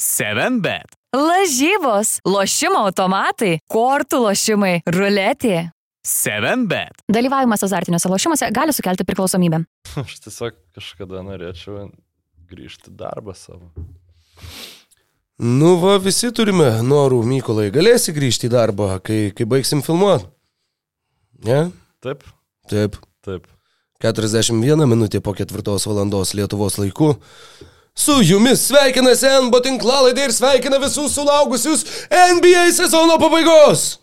7bet. Lažybos, lošimo automatai, kortų lošimai, ruletė. 7bet. Dalyvavimas azartiniuose lošimuose gali sukelti priklausomybę. Aš tiesiog kažkada norėčiau grįžti į darbą savo. Nu, va, visi turime norų, Mykolai. Galėsi grįžti į darbą, kai, kai baigsim filmuoti? Ne? Taip, Taip. taip. 41 minutė po ketvirtos valandos Lietuvos laiku. Su jumis sveikinasi NBO tinklalaidė ir sveikina visus sulaukusius NBA sezono pabaigos.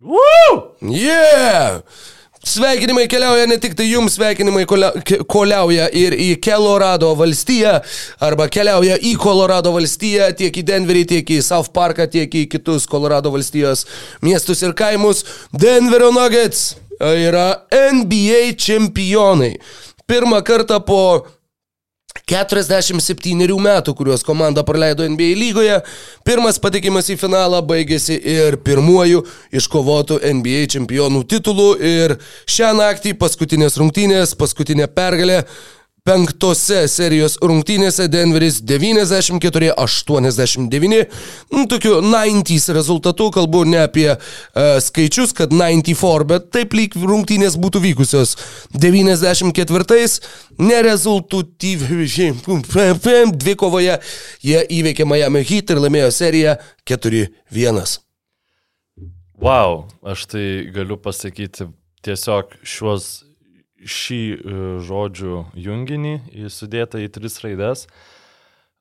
Woo! Yeah! Sveikinimai keliauja ne tik tai jums, sveikinimai keliauja ir į Colorado valstiją, arba keliauja į Colorado valstiją, tiek į Denverį, tiek į South Parką, tiek į kitus Colorado valstijos miestus ir kaimus. Denverio Nuggets yra NBA čempionai. Pirmą kartą po 47 metų, kuriuos komanda praleido NBA lygoje. Pirmas patikimas į finalą baigėsi ir pirmuoju iškovotų NBA čempionų titulu. Ir šią naktį paskutinės rungtynės, paskutinė pergalė. Penktose serijos rungtynėse Denveris 94-89. Nu, Tokiu 90s rezultatu kalbu ne apie uh, skaičius, kad 94, bet taip lyg rungtynės būtų vykusios. 94-ais nerezultatyviai dvikovoje jie įveikė Miami Heat ir laimėjo seriją 4-1. Wow, aš tai galiu pasakyti tiesiog šios, šį e, žodžių junginį sudėtą į tris raides.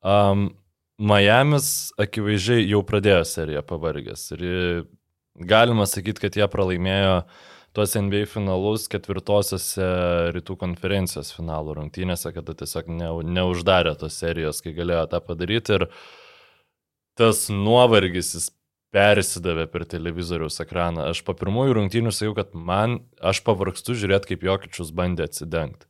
Um, Miamis akivaizdžiai jau pradėjo seriją pavargęs ir galima sakyti, kad jie pralaimėjo tuos NBA finalus ketvirtosiose rytų konferencijos finalų rungtynėse, kada tiesiog ne, neuždarė tos serijos, kai galėjo tą padaryti ir tas nuovargis jis persidavė per televizoriaus ekraną. Aš po pirmųjų rungtynių sakiau, kad man, aš pavargstu žiūrėti, kaip Jokičius bandė atsidengti.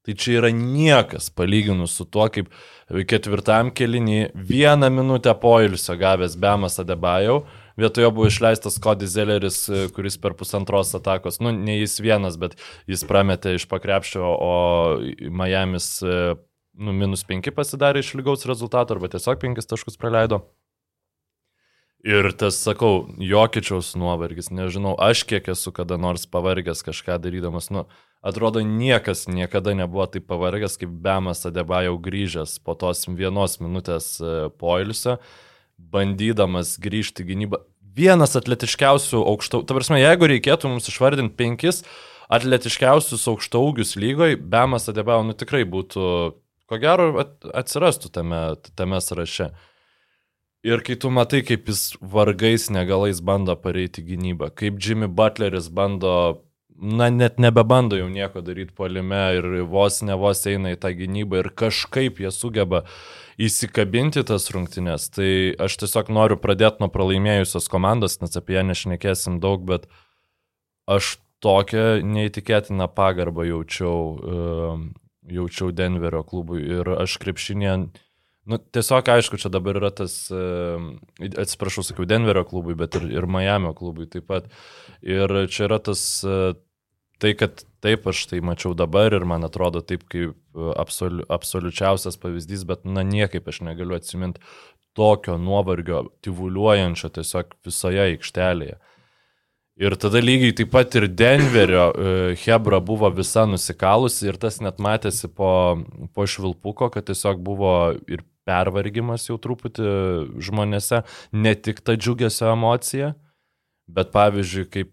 Tai čia yra niekas palyginus su tuo, kaip ketvirtam kelinį vieną minutę poilsio gavęs Bemas Adebajau, vietoje buvo išleistas Cody Zelleris, kuris per pusantros atakos, nu ne jis vienas, bet jis prametė iš pakrepščio, o Miami's nu, minus 5 pasidarė iš lygaus rezultato arba tiesiog 5 taškus praleido. Ir tas, sakau, jokičiaus nuovargis, nežinau, aš kiek esu kada nors pavargęs kažką darydamas, nu, atrodo, niekas niekada nebuvo taip pavargęs, kaip Bemas Adeba jau grįžęs po tos vienos minutės e, poilsio, bandydamas grįžti gynybą. Vienas atletiškiausių aukštų, ta prasme, jeigu reikėtų mums išvardinti penkis atletiškiausius aukštaugius lygoj, Bemas Adeba, nu tikrai būtų, ko gero, at- atsirastų tame, tame sąraše. Ir kai tu matai, kaip jis vargais negalais bando pareiti gynybą, kaip Jimmy Butleris bando, na net nebebando jau nieko daryti polime ir vos ne vos eina į tą gynybą ir kažkaip jie sugeba įsikabinti tas rungtynes, tai aš tiesiog noriu pradėti nuo pralaimėjusios komandos, nes apie ją nešnekėsim daug, bet aš tokią neįtikėtiną pagarbą jaučiau, um, jaučiau Denverio klubui ir aš krepšinė Nu, tiesiog aišku, čia dabar yra tas, e, atsiprašau, sakiau, Denverio klubui, bet ir, ir Miami klubui taip pat. Ir čia yra tas, e, tai, kad taip aš tai mačiau dabar ir man atrodo taip kaip e, absoliu, absoliučiausias pavyzdys, bet na niekaip aš negaliu atsiminti tokio nuovargio, tyvuliuojančio tiesiog visoje aikštelėje. Ir tada lygiai taip pat ir Denverio e, Hebra buvo visa nusikalusi ir tas net matėsi po, po švilpuko, kad tiesiog buvo ir pervargimas jau truputį žmonėse, ne tik ta džiugesio emocija, bet pavyzdžiui, kaip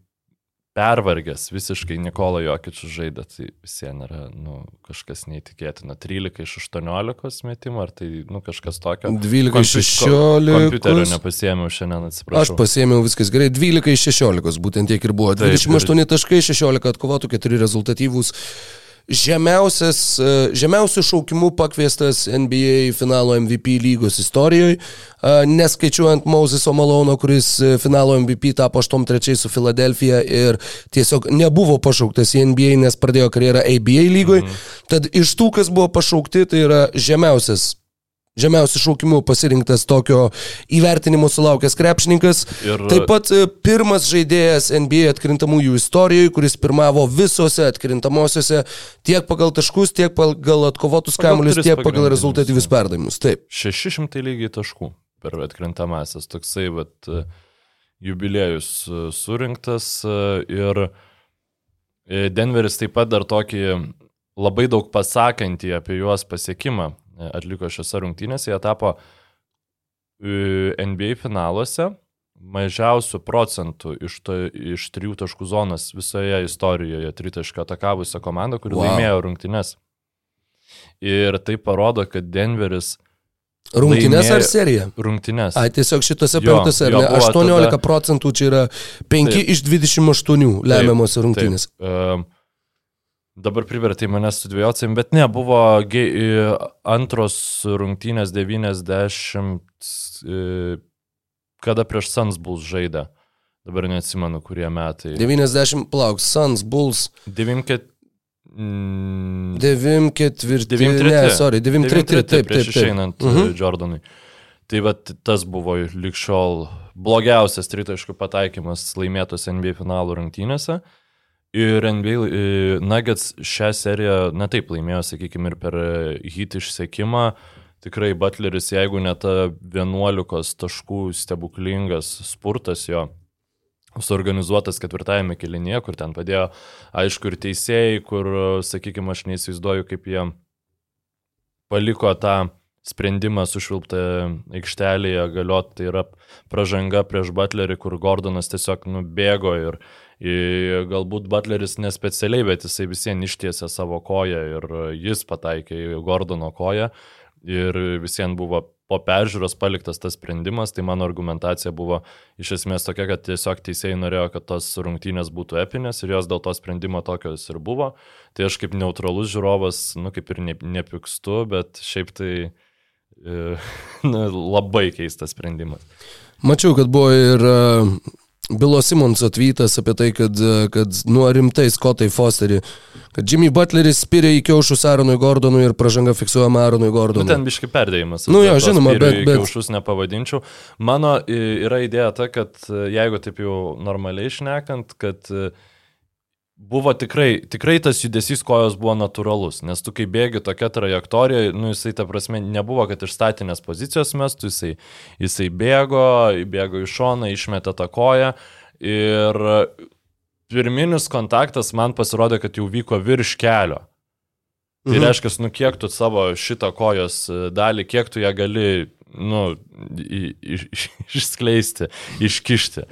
pervargęs visiškai Nikola Jokičius žaidė, tai visiems yra nu, kažkas neįtikėtina. 13 iš 18 metimų, ar tai nu, kažkas tokio. 12 iš Kompi- ko- Kompiuterio 16. nepasėmiau šiandien, Aš atsiprašau. pasėmiau viskas gerai, 12 iš 16, būtent tiek ir buvo. Taip, 28 taškai, 16 atkovotų, 4 rezultatyvūs. Žemiausias, e, žemiausių šaukimų pakviestas NBA finalo MVP lygos istorijoje, neskaičiuojant Mauseso Malono, kuris e, finalo MVP tapo 8-3 su Filadelfija ir tiesiog nebuvo pašauktas į NBA, nes pradėjo karjerą ABA lygoje. Mhm. Tad iš tų, kas buvo pašaukti, tai yra žemiausias žemiausių šaukimų pasirinktas tokio įvertinimo sulaukęs krepšininkas. Ir- Taip pat e, pirmas žaidėjas NBA atkrintamųjų istorijoje, kuris pirmavo visose atkrintamosiose tiek pagal taškus, tiek pagal atkovotus kamuolius, tiek pagal rezultatyvius perdavimus. Taip. 600 lygiai taškų per atkrintamasis. Toksai vat, e, jubiliejus e, surinktas ir Denveris taip pat dar tokį labai daug pasakantį apie juos pasiekimą atliko šiose rungtynėse. Jie tapo e, NBA finaluose mažiausių procentų iš, to, iš trijų taškų zonos visoje istorijoje tritašką atakavusią komandą, kuri Wow. laimėjo rungtynes. Ir tai parodo, kad Denveris Rungtynės ar serija? rungtynes. Ai, tiesiog šitose penktose, ar jo, ne? buvo 18 tada- procentų čia yra 5 Taip. iš 28 lemiamos rungtynės. Taip, um, dabar privertai mane sudvėjoti, bet ne, buvo i, antros rungtynės 90, i, kada prieš Suns Bulls žaidė. Dabar neatsimenu, kurie metai. 90 plauks, Suns, Bulls, 94. Mm, 94, 93. ne, sorry, 93, taip, taip, prieš taip. išeinant Mhm. mhm. Jordanui. Tai va tas buvo likščiol blogiausias tritaškų pataikymas laimėtos NBA finalų rungtynėse. Ir NBA e, Nuggets šią seriją, na taip, laimėjo, sakykime, ir per e, hit išsiekimą. Tikrai Butleris, jeigu ne ta 11 taškų stebuklingas spurtas jo, suorganizuotas ketvirtajame kilinėje, kur ten padėjo, aišku, ir teisėjai, kur, sakykime, aš neįsivaizduoju, kaip jie paliko tą sprendimą sušvilptą aikštelėje galiot, tai yra pražanga prieš Butlerį, kur Gordonas tiesiog nubėgo ir, ir galbūt Butleris nespecialiai, bet jisai visiems ištiesė savo koją ir jis pataikė į Gordono koją ir visiems buvo po peržiūros paliktas tas sprendimas, tai mano argumentacija buvo iš esmės tokia, kad tiesiog teisėjai norėjo, kad tos rungtynės būtų epinės ir jos dėl to sprendimo tokios ir buvo. Tai aš kaip neutralus žiūrovas, nu kaip ir ne, nepykstu, bet šiaip tai e, nu, labai keistas sprendimas. Mačiau, kad buvo ir uh, Bilo Simonso atvytas apie tai, kad, uh, kad nuo rimtai Skotai Fosterį, kad Jimmy Butleris spyrė į kiaušus Aronui Gordonui ir pražanga fiksuojama Aronui Nu, Gordonui. ten biški perdėjimas. Nu jo, žinoma, bet- bet- Kiaušus nepavadinčiau. Mano yra idėja ta, kad e, jeigu taip jau normaliai šnekant, kad e, buvo tikrai, tikrai tas judesys kojos buvo natūralus, nes tu kai bėgi tokia trajektorija, nu jisai ta prasme nebuvo, kad iš statinės pozicijos mestų, jisai, jisai bėgo, bėgo į šoną, išmetė tą koją ir pirminis kontaktas man pasirodė, kad jau vyko virš kelio. Tai Mhm. reiškia, nu kiek tu savo šitą kojos dalį, kiek tu ją gali, nu, iš- iš- išskleisti, iškišti.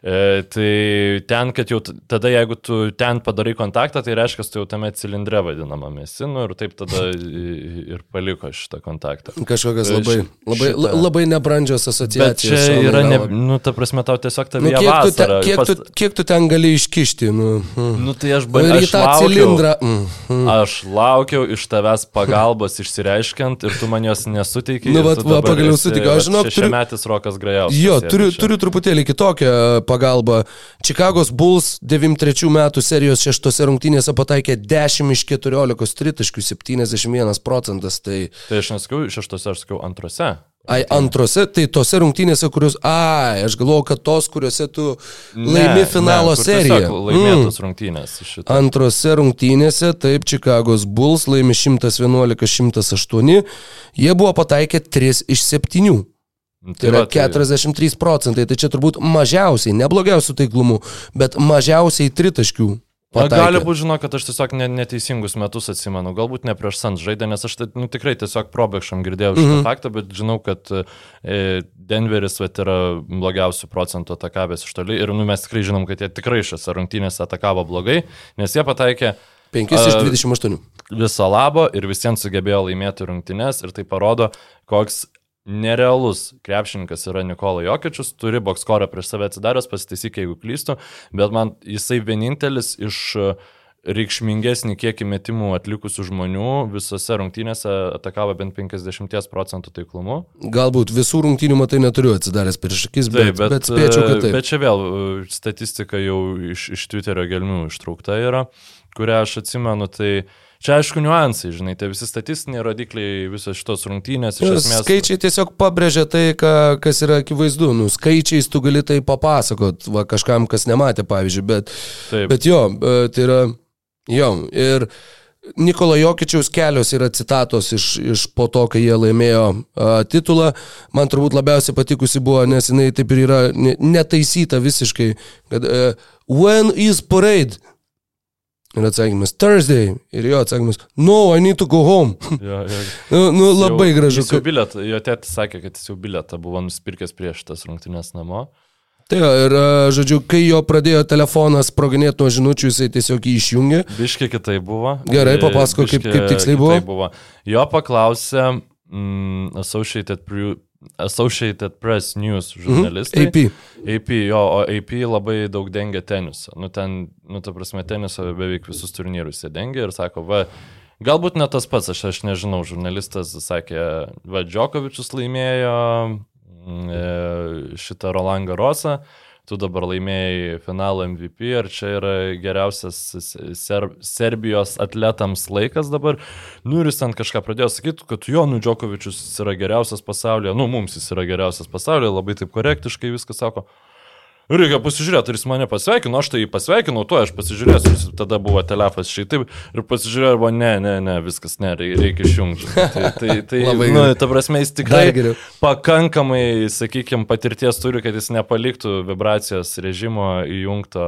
E, tai ten, kad jau tada, jeigu tu ten padarai kontaktą, tai reiškia, tu jau tame cilindre vadinamam esi, nu ir taip tada ir paliko šitą kontaktą. Kažkokios E, labai, labai, šitą- labai nebrandžios Bet asociacijos. čia šauna į yra, ne, nu, ta prasme, tau tiesiog ta Nu, kiek, tu te, vasara. kiek, tu, kiek tu ten gali iškišti? Nu, mm. Nu, tai aš ir bandžiau. į tą cilindrą. Mm, mm. Aš laukiau iš tavęs pagalbos išsireiškiant ir tu man jos nesuteikiai. Nu, ir vat, tu va, pagaliau suteikiau. Aš žinok, turiu- Šešiametis Rokas Grajauskas. Jo, turiu, čia. turiu truputėlį kitokią pagalbą. Čikagos Bulls 93 metų serijos šeštose rungtynėse pataikė 10 iš 14 tritaškių, 71 procentas. Tai Tai aš nesakiau šeštose, aš sakiau antrose. ai, antrose, tai tose rungtynėse, kurios... Ai, aš galvoju, kad tos, kuriuose tu Ne, laimi finalo ne, seriją. Laimėtos mm. rungtynės. Šitą. Antrose rungtynėse, taip, Čikagos Bulls laimi 111-108, jie buvo pataikę 3 iš 7. Tai yra 43 procentai, tai čia turbūt mažiausiai, neblogiausių taiklumų, bet mažiausiai tritaškių. Na, pataikė. gali būti, žinok, kad aš tiesiog ne, neteisingus metus atsimenu. Galbūt ne prieš Sans žaidė, nes aš tai, nu, tikrai tiesiog probėgšam girdėjau šitą mm. -hmm. faktą, bet žinau, kad e, Denveris vat, yra blogiausių procentų atakavęs iš toli. Ir nu, mes tikrai žinom, kad jie tikrai šiose rungtynėse atakavo blogai, nes jie pataikė 5 iš A, 28. viso labo ir visiems sugebėjo laimėti rungtynes ir tai parodo, koks nerealus krepšininkas yra Nikola Jokičius, turi bokskorą prieš save atsidaręs, pasitaisyk, jeigu klystu, bet man jisai vienintelis iš e, reikšmingesnį kiekį metimų atlikusių žmonių visose rungtynėse atakavo bent 50 procentų taiklumu. Galbūt visų rungtynių matai neturiu atsidaręs prieš akis, bet, bet, bet spėčiau, kad e, taip. Bet čia vėl e, statistika jau iš, iš Twitterio gelmių ištraukta yra, kurią aš atsimenu, tai Čia aišku niuansai, žinai, tai visi statistiniai rodikliai, visos šitos rungtynės Jo, esmės. Skaičiai tiesiog pabrėžia tai, ką, kas yra akivaizdu. Nu, skaičiais tu gali tai papasakot, va, kažkam, kas nematė, pavyzdžiui, bet, Taip. bet jo, e, tai yra, jo, ir Nikolo Jokičiaus kelios yra citatos iš, iš po to, kai jie laimėjo a, titulą. Man turbūt labiausiai patikusi buvo, nes jinai taip ir yra ne- netaisyta visiškai, kad uh, when is parade? Ir atsakymas Thursday. Ir jo atsakymas No, I need to go home. Jo, jo. nu, nu, labai Jau- gražu. Jis jau bilietą, jo tėtis sakė, kad jis jau bilietą buvo nusipirkęs prieš tas rungtynės namo. Tai jo, ir, a, žodžiu, kai jo pradėjo telefonas sproginėti nuo žinučių, jisai tiesiog jį išjungė. Biškiai kitai buvo. Gerai, E, papasakok, kaip- kaip tiksliai buvo. buvo. Jo paklausė mm, Associated, Associated Press News žurnalistai. AP. AP, jo, o AP labai daug dengia tenisą. Nu, ten, nu, ta prasme, tenisą beveik visus turnyrus jie dengia ir sako, va, galbūt ne tas pats, aš, aš nežinau, žurnalistas sakė, va, Džokovičius laimėjo mm, e, šitą Roland Garosą, tu dabar laimėjai finalą MVP, ar čia yra geriausias ser, Serbijos atletams laikas dabar. Nu ir jis ten kažką pradėjo sakyti, kad jo, nu Džokovičius yra geriausias pasaulyje, nu mums jis yra geriausias pasaulyje, labai taip korektiškai viską sako. Reikia pasižiūrėti, ar jis mane pasveikino, aš tai pasveikinau, tuo aš pasižiūrėsiu, jis tada buvo telefas šitai ir pasižiūrėjau, arba ne, ne, ne, viskas, ne, rei- reikia išjungti. Tai, tai, tai Labai nu, ta prasme, jis tikrai pakankamai, sakykime, patirties turi, kad jis nepaliktų vibracijos režimo įjungto.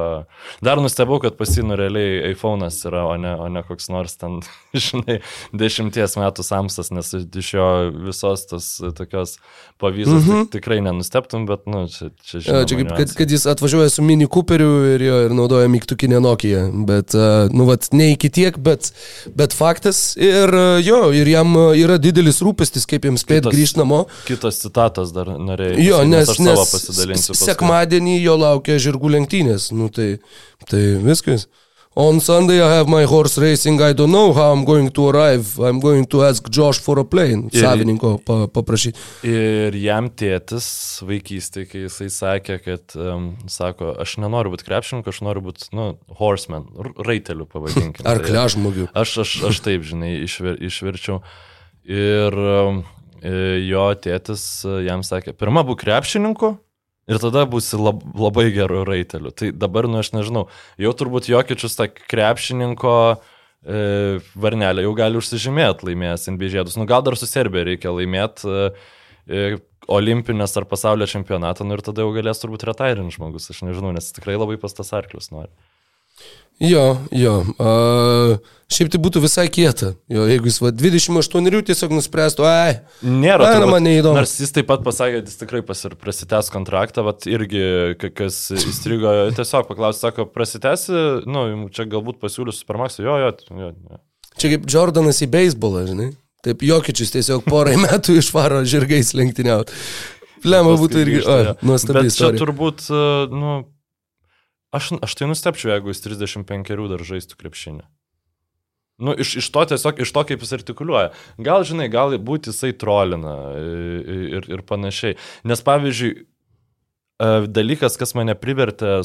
Dar nustebau, kad pasinu realiai iPhone'as yra, o ne, o ne koks nors ten, žinai, dešimties metų samsas, nes iš jo visos tos tokios pavyzdžios mm -hmm. tikrai nenusteptum, bet, nu, čia, čia žinoma. Čia kaip, kad, kad jis atvažiuoja su mini Cooperiu ir, jo, ir naudoja mygtukinę Nokia. Bet, uh, nu, vat, ne iki tiek, bet, bet faktas. Ir uh, jo, ir jam uh, yra didelis rūpestis, kaip jiems spėti grįžti namo. Kitas citatas dar norėjau. Jo, nes, nes savo pasidalinsiu. s- paskui. sekmadienį jo laukia žirgų lenktynės. Nu, tai, tai viskas. On Sunday I have my horse racing. I don't know how I'm going to arrive. I'm going to ask Josh for a plane. Ir- Savininko pa, paprašyti. Ir jam tėtis vaikystėje, kai jisai sakė, kad, um, sako, aš nenoriu būti krepšininku, aš noriu būti, nu, horseman, raiteliu pavadinkime. Ar Tai kležmogiu. Aš, aš, aš taip, žinai, išver, išverčiau. Ir um, jo tėtis jam sakė, pirmą būk krepšininku. Ir tada būsi lab, labai geru raiteliu. Tai dabar, nu aš nežinau, jau turbūt Jokičius tą krepšininko e, varnelę jau gali užsižymėti laimėjęs NBA žiedus. Nu gal dar su Serbija reikia laimėti e, e, olimpinės ar pasaulio čempionatą, nu ir tada jau galės turbūt retairinti žmogus, aš nežinau, nes tikrai labai pastas arklius nori. Jo, jo. Uh, šiaip tai būtų visai kieta. Jo, jeigu jis va, 28 tiesiog nuspręstų, ai, Nėra. Ai, na, man neįdomu. Nors jis taip pat pasakė, kad jis tikrai pasir- prasitęs kontraktą, vat irgi, ka- kas įstrigo, tiesiog paklausė, sako, prasitęsi, nu, čia galbūt pasiūlius Supermax'ui, jo, jo, jo, jo. čia kaip Jordanas į beisbolą, žinai. Taip, Jokičius tiesiog porai metų išvaro žirgais lenktyniauti. Lema būtų irgi, Bet čia istorija. turbūt, nu, aš, aš tai nustepčiau, jeigu jis 35 dar žaistų krepšinį. Nu, iš, iš to tiesiog, iš to, kaip jis artikuliuoja. Gal, žinai, gali būti jisai trolina ir, ir panašiai. Nes, pavyzdžiui, e, dalykas, kas mane privertė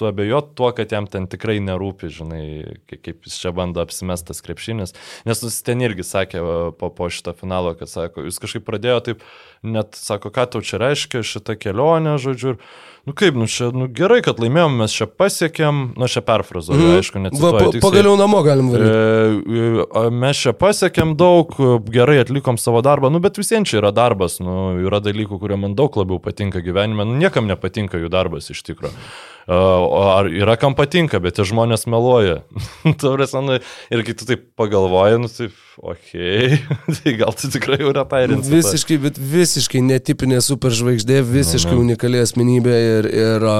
suabejoti tuo, kad jam ten tikrai nerūpi, žinai, kai- kaip jis čia bando apsimestas krepšinis. Nes jis ten irgi sakė po, po šito finalo, kad sako, jūs kažkaip pradėjo taip, net sako, ką tau čia reiškia šita kelionė, žodžiu. Ir, nu kaip, nu čia, nu gerai, kad laimėjom, mes čia pasiekėm, nu čia perfrazuoju, mm. aišku, Va, necituoju. pa, pagaliau namo galim varyti. E, e, Mes čia pasiekėm daug, gerai atlikom savo darbą, nu bet visiems čia yra darbas, nu yra dalykų, kurie man daug labiau patinka gyvenime, nu niekam nepatinka jų darbas iš tikrųjų. Ar yra kam patinka, bet tie žmonės meluoja. Nu, ir kai tu taip pagalvoji, nu taip, okei, okay, tai gal tu tikrai jau retairinsi. Visiškai, bet visiškai netipinė superžvaigždė, visiškai Mhm. unikali asmenybė ir, ir a,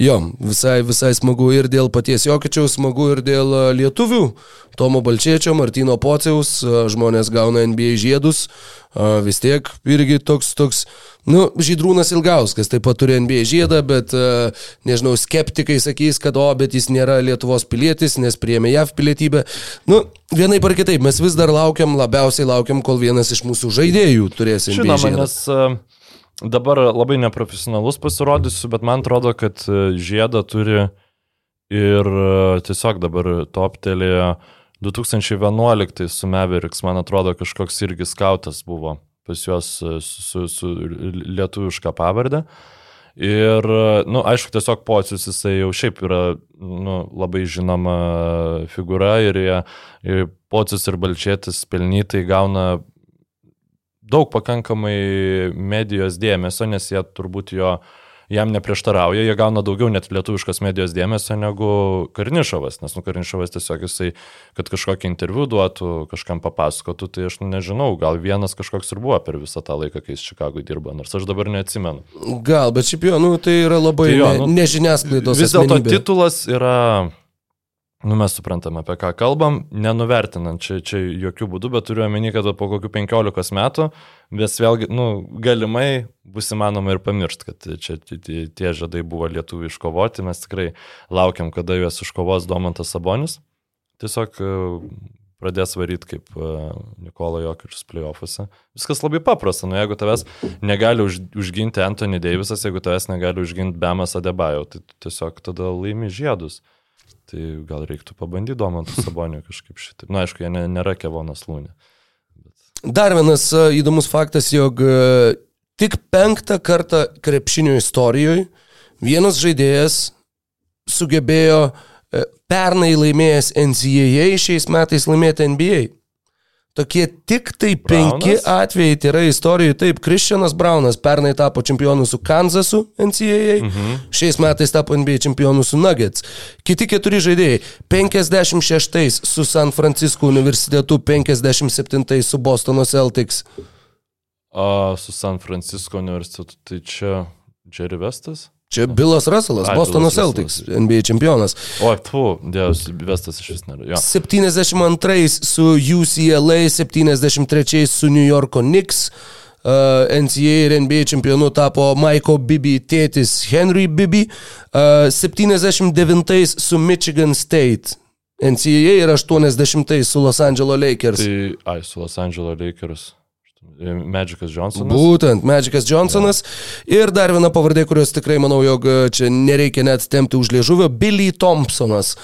jo, visai, visai smagu ir dėl paties Jokičiaus, smagu ir dėl a, lietuvių. Tomo Balčiečio, Martino Pociaus, a, žmonės gauna NBA žiedus, a, vis tiek irgi toks, toks, nu, Žydrūnas Ilgauskas taip pat turi NBA žiedą, bet, nežinau, skeptikai sakys, kad o, bet jis nėra Lietuvos pilietis, nes priėmė JAV pilietybę. Nu, vienai par kitaip, mes vis dar laukiam, labiausiai laukiam, kol vienas iš mūsų žaidėjų turės NBA Žinoma, žiedą. nes e, dabar labai neprofesionalus pasirodysiu, bet man atrodo, kad e, žiedą turi ir e, tiesiog dabar toptelėjo 2011 su Mavericks, man atrodo, kažkoks irgi skautas buvo pas juos e, su, su, su lietuviška pavardė. Ir, na, nu, aišku, tiesiog pocius jisai jau šiaip yra nu, labai žinoma figūra ir, jie, ir pocius ir balčėtis pelnytai gauna daug pakankamai medijos dėmesio, nes jie turbūt jo jam neprieštarauja, jie gauna daugiau net lietuviškos medijos dėmesio negu Karnišovas, nes nu, Karnišovas tiesiog jisai, kad kažkokį interviu duotų, kažkam papasakotų, tai aš nu, nežinau, gal vienas kažkoks ir buvo per visą tą laiką, kai jis Čikagoje dirbo, nors aš dabar neatsimenu. Gal, bet šiaip jo, nu, tai yra labai tai jo, nu, nežiniasklaidos. Vis dėlto titulas yra Nu, mes suprantam, apie ką kalbam, nenuvertinant čia, čia jokių būdų, bet turiu omeny, kad po kokių 15 metų vis vėlgi, nu, galimai bus įmanoma ir pamiršti, kad čia tie žadai buvo lietuvių iškovoti, mes tikrai laukiam, kada juos iškovos Domantas Sabonis. Tiesiog e, pradės varyti kaip e, Nikola Jokičius playoffuose. Viskas labai paprasta, nu jeigu tavęs negali už, užginti Anthony Davisas, jeigu tavęs negali užginti Bemas Adebajo, tai tiesiog tada laimi žiedus. Tai gal reiktų pabandyti Domantą Sabonį kažkaip šitaip. Na, nu, aišku, jie nėra Kevonas Lūnė. Bet... Dar vienas e, įdomus faktas, jog e, tik penktą kartą krepšinio istorijoje vienas žaidėjas sugebėjo e, pernai laimėjęs NCAA šiais metais laimėti NBA. Tokie tik tai penki Braunas? atvejai tai yra istorijoje. Taip, Kristianas Braunas pernai tapo čempionu su Kanzasu NCAA, mhm. šiais metais tapo NBA čempionu su Nuggets. Kiti keturi žaidėjai - 56 su San Francisco universitetu, 57 su Bostono Celtics. O su San Francisco universitetu tai čia Jerry Vestas? Čia Bilas Russellas, Bostono Celtics, NBA čempionas. O, tu, Dievas, Vestas iš vis nėra. 72 su UCLA, 73 su New Yorko Knicks. Uh, NCAA ir NBA čempionu tapo Maiko Bibi tėtis Henry Bibi. Uh, 79 su Michigan State. NCAA ir 80 su Los Angeles Lakers. Tai, ai, su Los Angeles Lakers. Magikas Johnsonas. Būtent, Magikas Johnsonas. Ja. Ir dar viena pavardė, kurios tikrai manau, jog čia nereikia net tempti už liežuvio - Billy Thompsonas.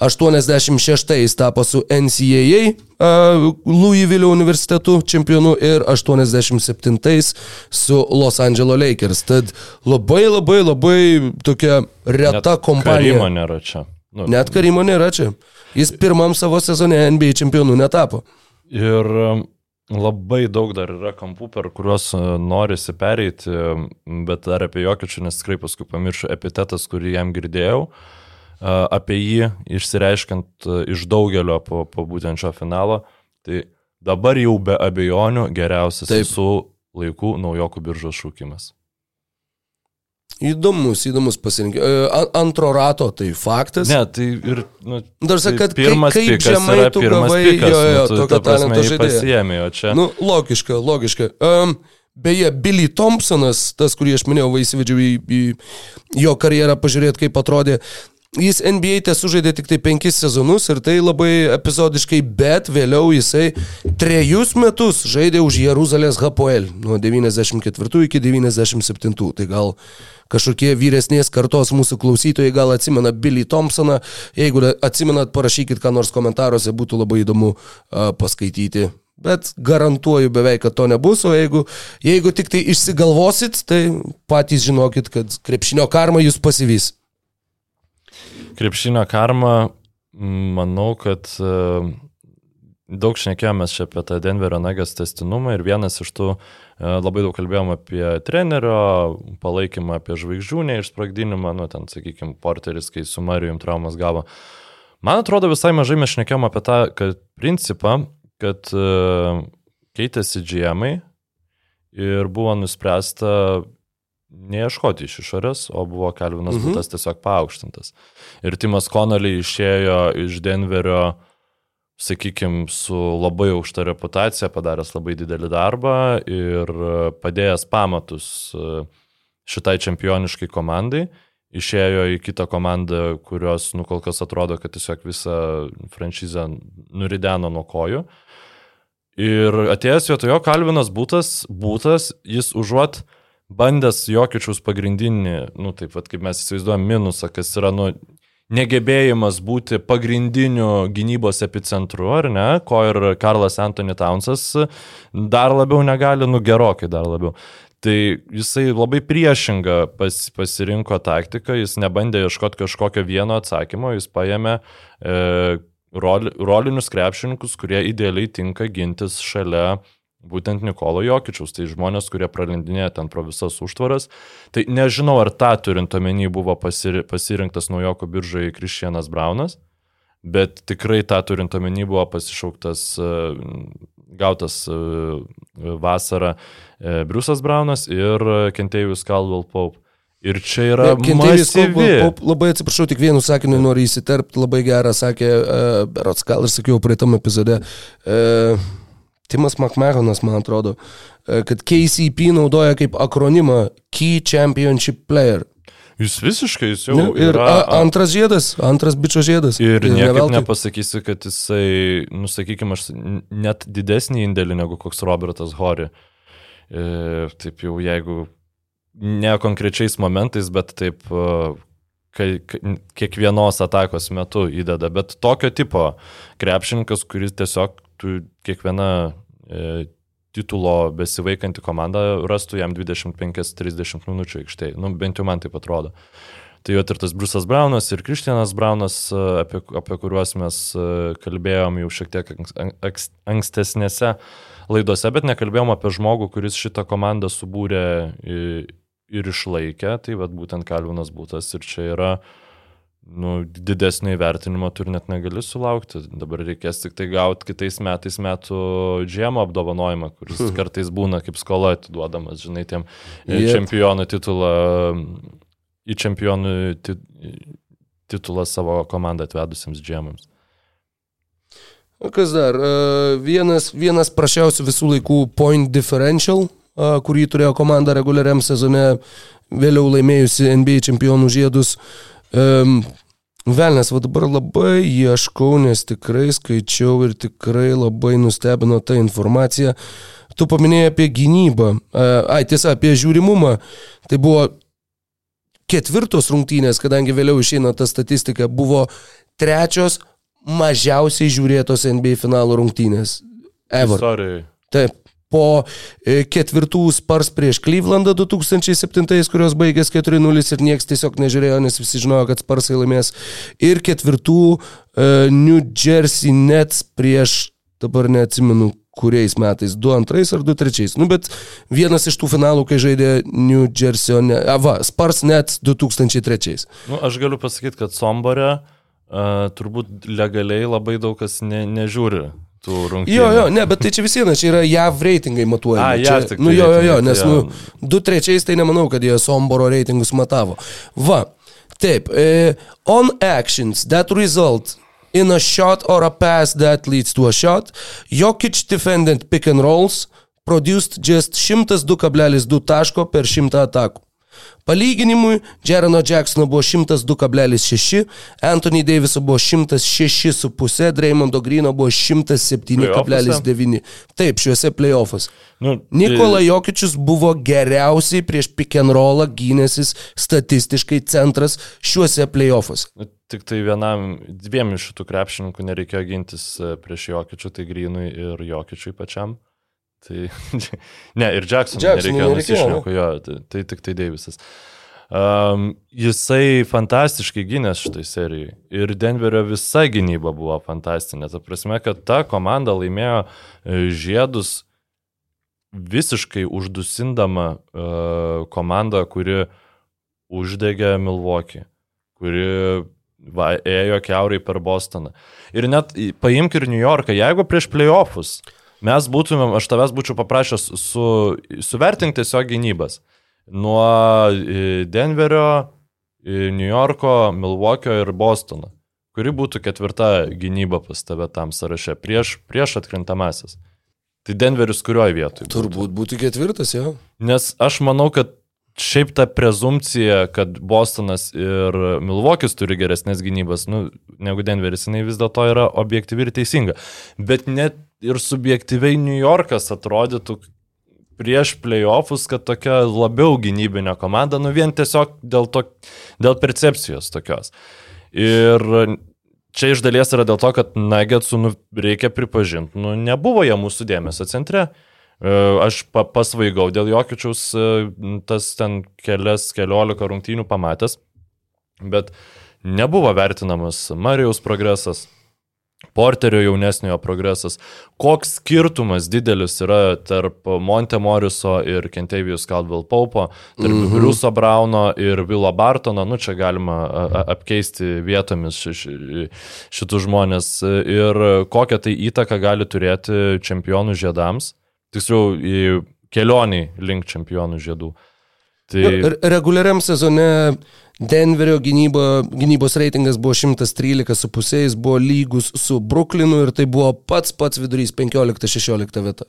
86 tapo su NCAA uh, Louisville universitetu čempionu ir 87 su Los Angeles Lakers. Tad labai labai labai tokia reta net kompanija. Karimo nėra čia. Nu, net Karimo nėra čia. Jis pirmam savo sezone NBA čempionu netapo. Ir Labai daug dar yra kampų, per kuriuos e, norisi pereiti, bet dar apie Jokičių, nes tikrai paskui pamiršau epitetas, kurį jam girdėjau, e, apie jį išsireiškant e, iš daugelio po, po būtent šio finalo. Tai dabar jau be abejonių geriausias Taip. visų laikų naujokų biržos šūkimas. Įdomus, įdomus pasirinkimas. E, antro rato tai faktas. Ne, tai ir... Nu, Dar sakai, kad pirmas kaip, kaip žemai tu gavai pikas, jo, jo, nu, tokio talento žaidėjo. Nu, logiška, logiška. Um, beje, Billy Thompsonas, tas, kurį aš minėjau, va įsivedžiau į, į jo karjerą, pažiūrėti, kaip atrodė. Jis NBA te sužaidė tik tai penkis sezonus ir tai labai epizodiškai, bet vėliau jisai trejus metus žaidė už Jeruzalės Hapoel nuo 94 iki 97. Tai gal kažkokie vyresnės kartos mūsų klausytojai gal atsimena Billy Thompsoną. Jeigu atsimenat, parašykit ką nors komentaruose, būtų labai įdomu uh, paskaityti. Bet garantuoju beveik, kad to nebus, o jeigu, jeigu tik tai išsigalvosit, tai patys žinokit, kad krepšinio karma jūs pasivys. Krepšinio karma, manau, kad uh, daug šnekėjomės čia apie tą Denverio nagės testinumą ir vienas iš tų uh, labai daug kalbėjom apie trenerio palaikymą, apie žvaigždžių neišsprogdinimą, nu ten, sakykime, porteris, kai su Marijum traumas gavo. Man atrodo, visai mažai mes šnekėjom apie tą kad principą, kad uh, keitėsi džiemai ir buvo nuspręsta neieškoti iš išorės, o buvo Kalvinas mhm. Butas tiesiog paaukštintas. Ir Timas Konolį išėjo iš Denverio sakykime, su labai aukšta reputacija, padaręs labai didelį darbą ir padėjęs pamatus e, šitai čempioniškai komandai, išėjo į kitą komandą, kurios, nu, kol kas atrodo, kad tiesiog visą franšizę nurideno nuo kojų. Ir atėjęs vietojo Kalvinas būtas, būtas, jis užuot bandęs Jokičiaus pagrindinį, nu taip pat kaip mes įsivaizduojam, minusą, kas yra, nu, negebėjimas būti pagrindiniu gynybos epicentru, ar ne, ko ir Karlas Anthony Townsas dar labiau negali, nu gerokai dar labiau. Tai jisai labai priešingą pas, pasirinko taktiką, jis nebandė ieškoti kažkokio vieno atsakymo, jis paėmė e, rol, rolinius krepšininkus, kurie idealiai tinka gintis šalia būtent Nikolo Jokičiaus, tai žmonės, kurie pralindinėja ten pro visas užtvaras. Tai nežinau, ar tą turint omeny buvo pasir, pasirinktas naujoko biržoje Krištienas Braunas, bet tikrai tą turint omeny buvo pasišauktas, e, gautas e, vasarą e, Briusas Braunas ir Kentėjus Caldwell Pope. Ir čia yra Kentėjus masyvi. Labai atsiprašau, tik vienu sakiniu noriu įsiterpti, labai gerą sakė, uh, Berots gal ir sakiau praeitam epizode. Uh, Timas McMahonas, man atrodo, uh, kad KCP naudoja kaip akronimą Key Championship Player. Jūs visiškai, jūs jau Nu, ir yra, a, antras žiedas, antras bičio žiedas. Ir ne niekaip veltui. nepasakysiu, kad jisai, nusakykime, aš net didesnį indėlį negu koks Robertas Hori. E, taip jau jeigu ne konkrečiais momentais, bet taip e, kai, kiekvienos atakos metu įdeda. Bet tokio tipo krepšininkas, kuris tiesiog tu kiekvieną e, titulo besivaikanti komanda rastų jam 25-30 minučių aikštėje. Nu, bent jau man taip atrodo. Tai jau ir tas Brusas Braunas ir Kristianas Braunas, e, apie, apie kuriuos mes e, kalbėjom jau šiek tiek anks- anks- ankstesnėse laidose, bet nekalbėjom apie žmogų, kuris šitą komandą subūrė i- ir išlaikė, tai vad būtent Kalvinas būtas ir čia yra nu, didesnio įvertinimo tu ir net negali sulaukti. Dabar reikės tik tai gauti kitais metais metų džiemo apdovanojimą, kuris kartais būna kaip skola atiduodamas, žinai, tiem Jep. yep. čempionų titulą, į čempionų ti, titulą savo komandą atvedusiems džiemams. O Kas dar? E, Vienas, vienas prašiausių visų laikų point differential, e, kurį turėjo komanda reguliariam sezone, vėliau laimėjusi NBA čempionų žiedus. Um, Velnes, va dabar labai ieškau, nes tikrai skaičiau ir tikrai labai nustebino ta informacija. Tu paminėjai apie gynybą. E, Ai, tiesa, apie žiūrimumą. Tai buvo ketvirtos rungtynės, kadangi vėliau išeina ta statistika, buvo trečios mažiausiai žiūrėtos NBA finalo rungtynės. Ever. Istorijai. Taip. Po e, ketvirtų spars prieš Clevelandą 2007, kurios baigės 4-0 ir niekas tiesiog nežiūrėjo, nes visi žinojo, kad sparsai laimės. Ir ketvirtų e, New Jersey Nets prieš, dabar neatsimenu, kuriais metais, 2-2 ar 2-3. Nu, bet vienas iš tų finalų, kai žaidė New Jersey, ne, ava, Spars Nets 2003. Nu, aš galiu pasakyti, kad Somborė uh, turbūt legaliai labai daug kas ne, nežiūri tų rungtynių. Jo, jo, ne, bet tai čia vis viena, čia yra JAV reitingai matuojami. A, čia, JAV tik nu, tai jo, jo, jo, reitingai, nes, tai nu, du trečiais tai nemanau, kad jie Somboro reitingus matavo. Va, taip, e, on actions that result in a shot or a pass that leads to a shot, Jokic defendant pick and rolls produced just 102,2 taško per 100 atakų. Palyginimui, Jerano Jacksono buvo 102,6, Anthony Daviso buvo 106,5, Draymondo Grino buvo 107,9. Taip, šiuose playoffuose. Nu, Nikola Jokičius buvo geriausiai prieš pick and rollą gynėsis statistiškai centras šiuose playoffuose. Nu, Tik tai vienam, dviem iš šitų krepšininkų nereikėjo gintis e, prieš Jokičių, tai Grynui ir Jokičiui pačiam. Tai, ne, ir Jacksonui Jacksonui nereikėjo nusišneko, jo, tai, tai tik tai Davisas. Um, jisai fantastiškai gynės šitai serijai. Ir Denverio visa gynyba buvo fantastinė. Ta prasme, kad ta komanda laimėjo e, žiedus visiškai uždusindama uh, komandą, kuri uždegė Milwaukee, kuri va, ėjo keurai per Bostoną. Ir net paimk ir New Yorką, jeigu prieš playoffus mes būtumėm, aš tavęs būčiau paprašęs su, suvertinti tiesiog gynybas. Nuo e, Denverio, e, New Yorko, Milwaukee ir Bostono. Kuri būtų ketvirta gynyba pas tave tam sąraše prieš, prieš atkrintamasis. Tai Denveris kurioje vietoje? Turbūt būtų ketvirtas, jo. Nes aš manau, kad šiaip ta prezumcija, kad Bostonas ir Milvokis turi geresnės gynybas nu, negu Denveris, jinai vis dėlto yra objektyvi ir teisinga. Bet net ir subjektyviai New Yorkas atrodytų prieš playoffus, kad tokia labiau gynybinė komanda, nu vien tiesiog dėl, to, dėl percepcijos tokios. Ir čia iš dalies yra dėl to, kad Nagetsų nu, reikia pripažinti, nu, nebuvo jie mūsų dėmesio centre. E, Aš pa, pasvaigau dėl Jokičiaus e, tas ten kelias, keliolika rungtynių pamatęs, bet nebuvo vertinamas Marijos progresas, Porterio jaunesniojo progresas. Koks skirtumas didelis yra tarp Monte Moriso ir Kentavijus Caldwell Paupo, tarp mm -hmm. Bruce'o Brauno ir Vilo Bartono, nu čia galima apkeisti vietomis ši, ši, šitų žmonės ir kokią tai įtaką gali turėti čempionų žiedams, tiksliau į kelionį link čempionų žiedų. Tai... Re reguliariam sezone Denverio gynyba, gynybos reitingas buvo 113,5, jis buvo lygus su Brooklynu ir tai buvo pats pats vidurys 15-16 vieta.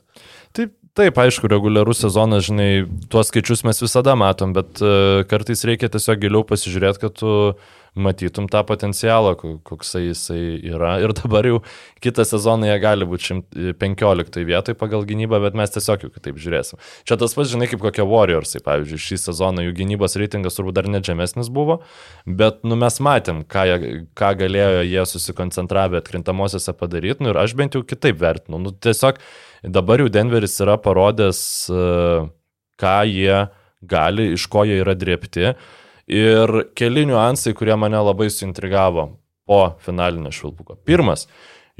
Taip, taip, aišku, reguliarus sezonas, žinai, tuos skaičius mes visada matom, bet uh, kartais reikia tiesiog giliau pasižiūrėti, kad tu uh, matytum tą potencialą, koksai jisai yra. Ir dabar jau kitą sezoną jie gali būti 15 vietoj pagal gynybą, bet mes tiesiog jau kitaip žiūrėsim. Čia tas pats, žinai, kaip kokie Warriorsai, pavyzdžiui, šį sezoną jų gynybos reitingas turbūt dar net žemesnis buvo, bet nu, mes matėm, ką, jie, ką galėjo jie susikoncentravę atkrintamosiose padaryti, nu, ir aš bent jau kitaip vertinu. Nu, tiesiog dabar jau Denveris yra parodęs, e, ką jie gali, iš ko jie yra drėpti. Ir keli niuansai, kurie mane labai suintrigavo po finalinio švilpuko. Pirmas,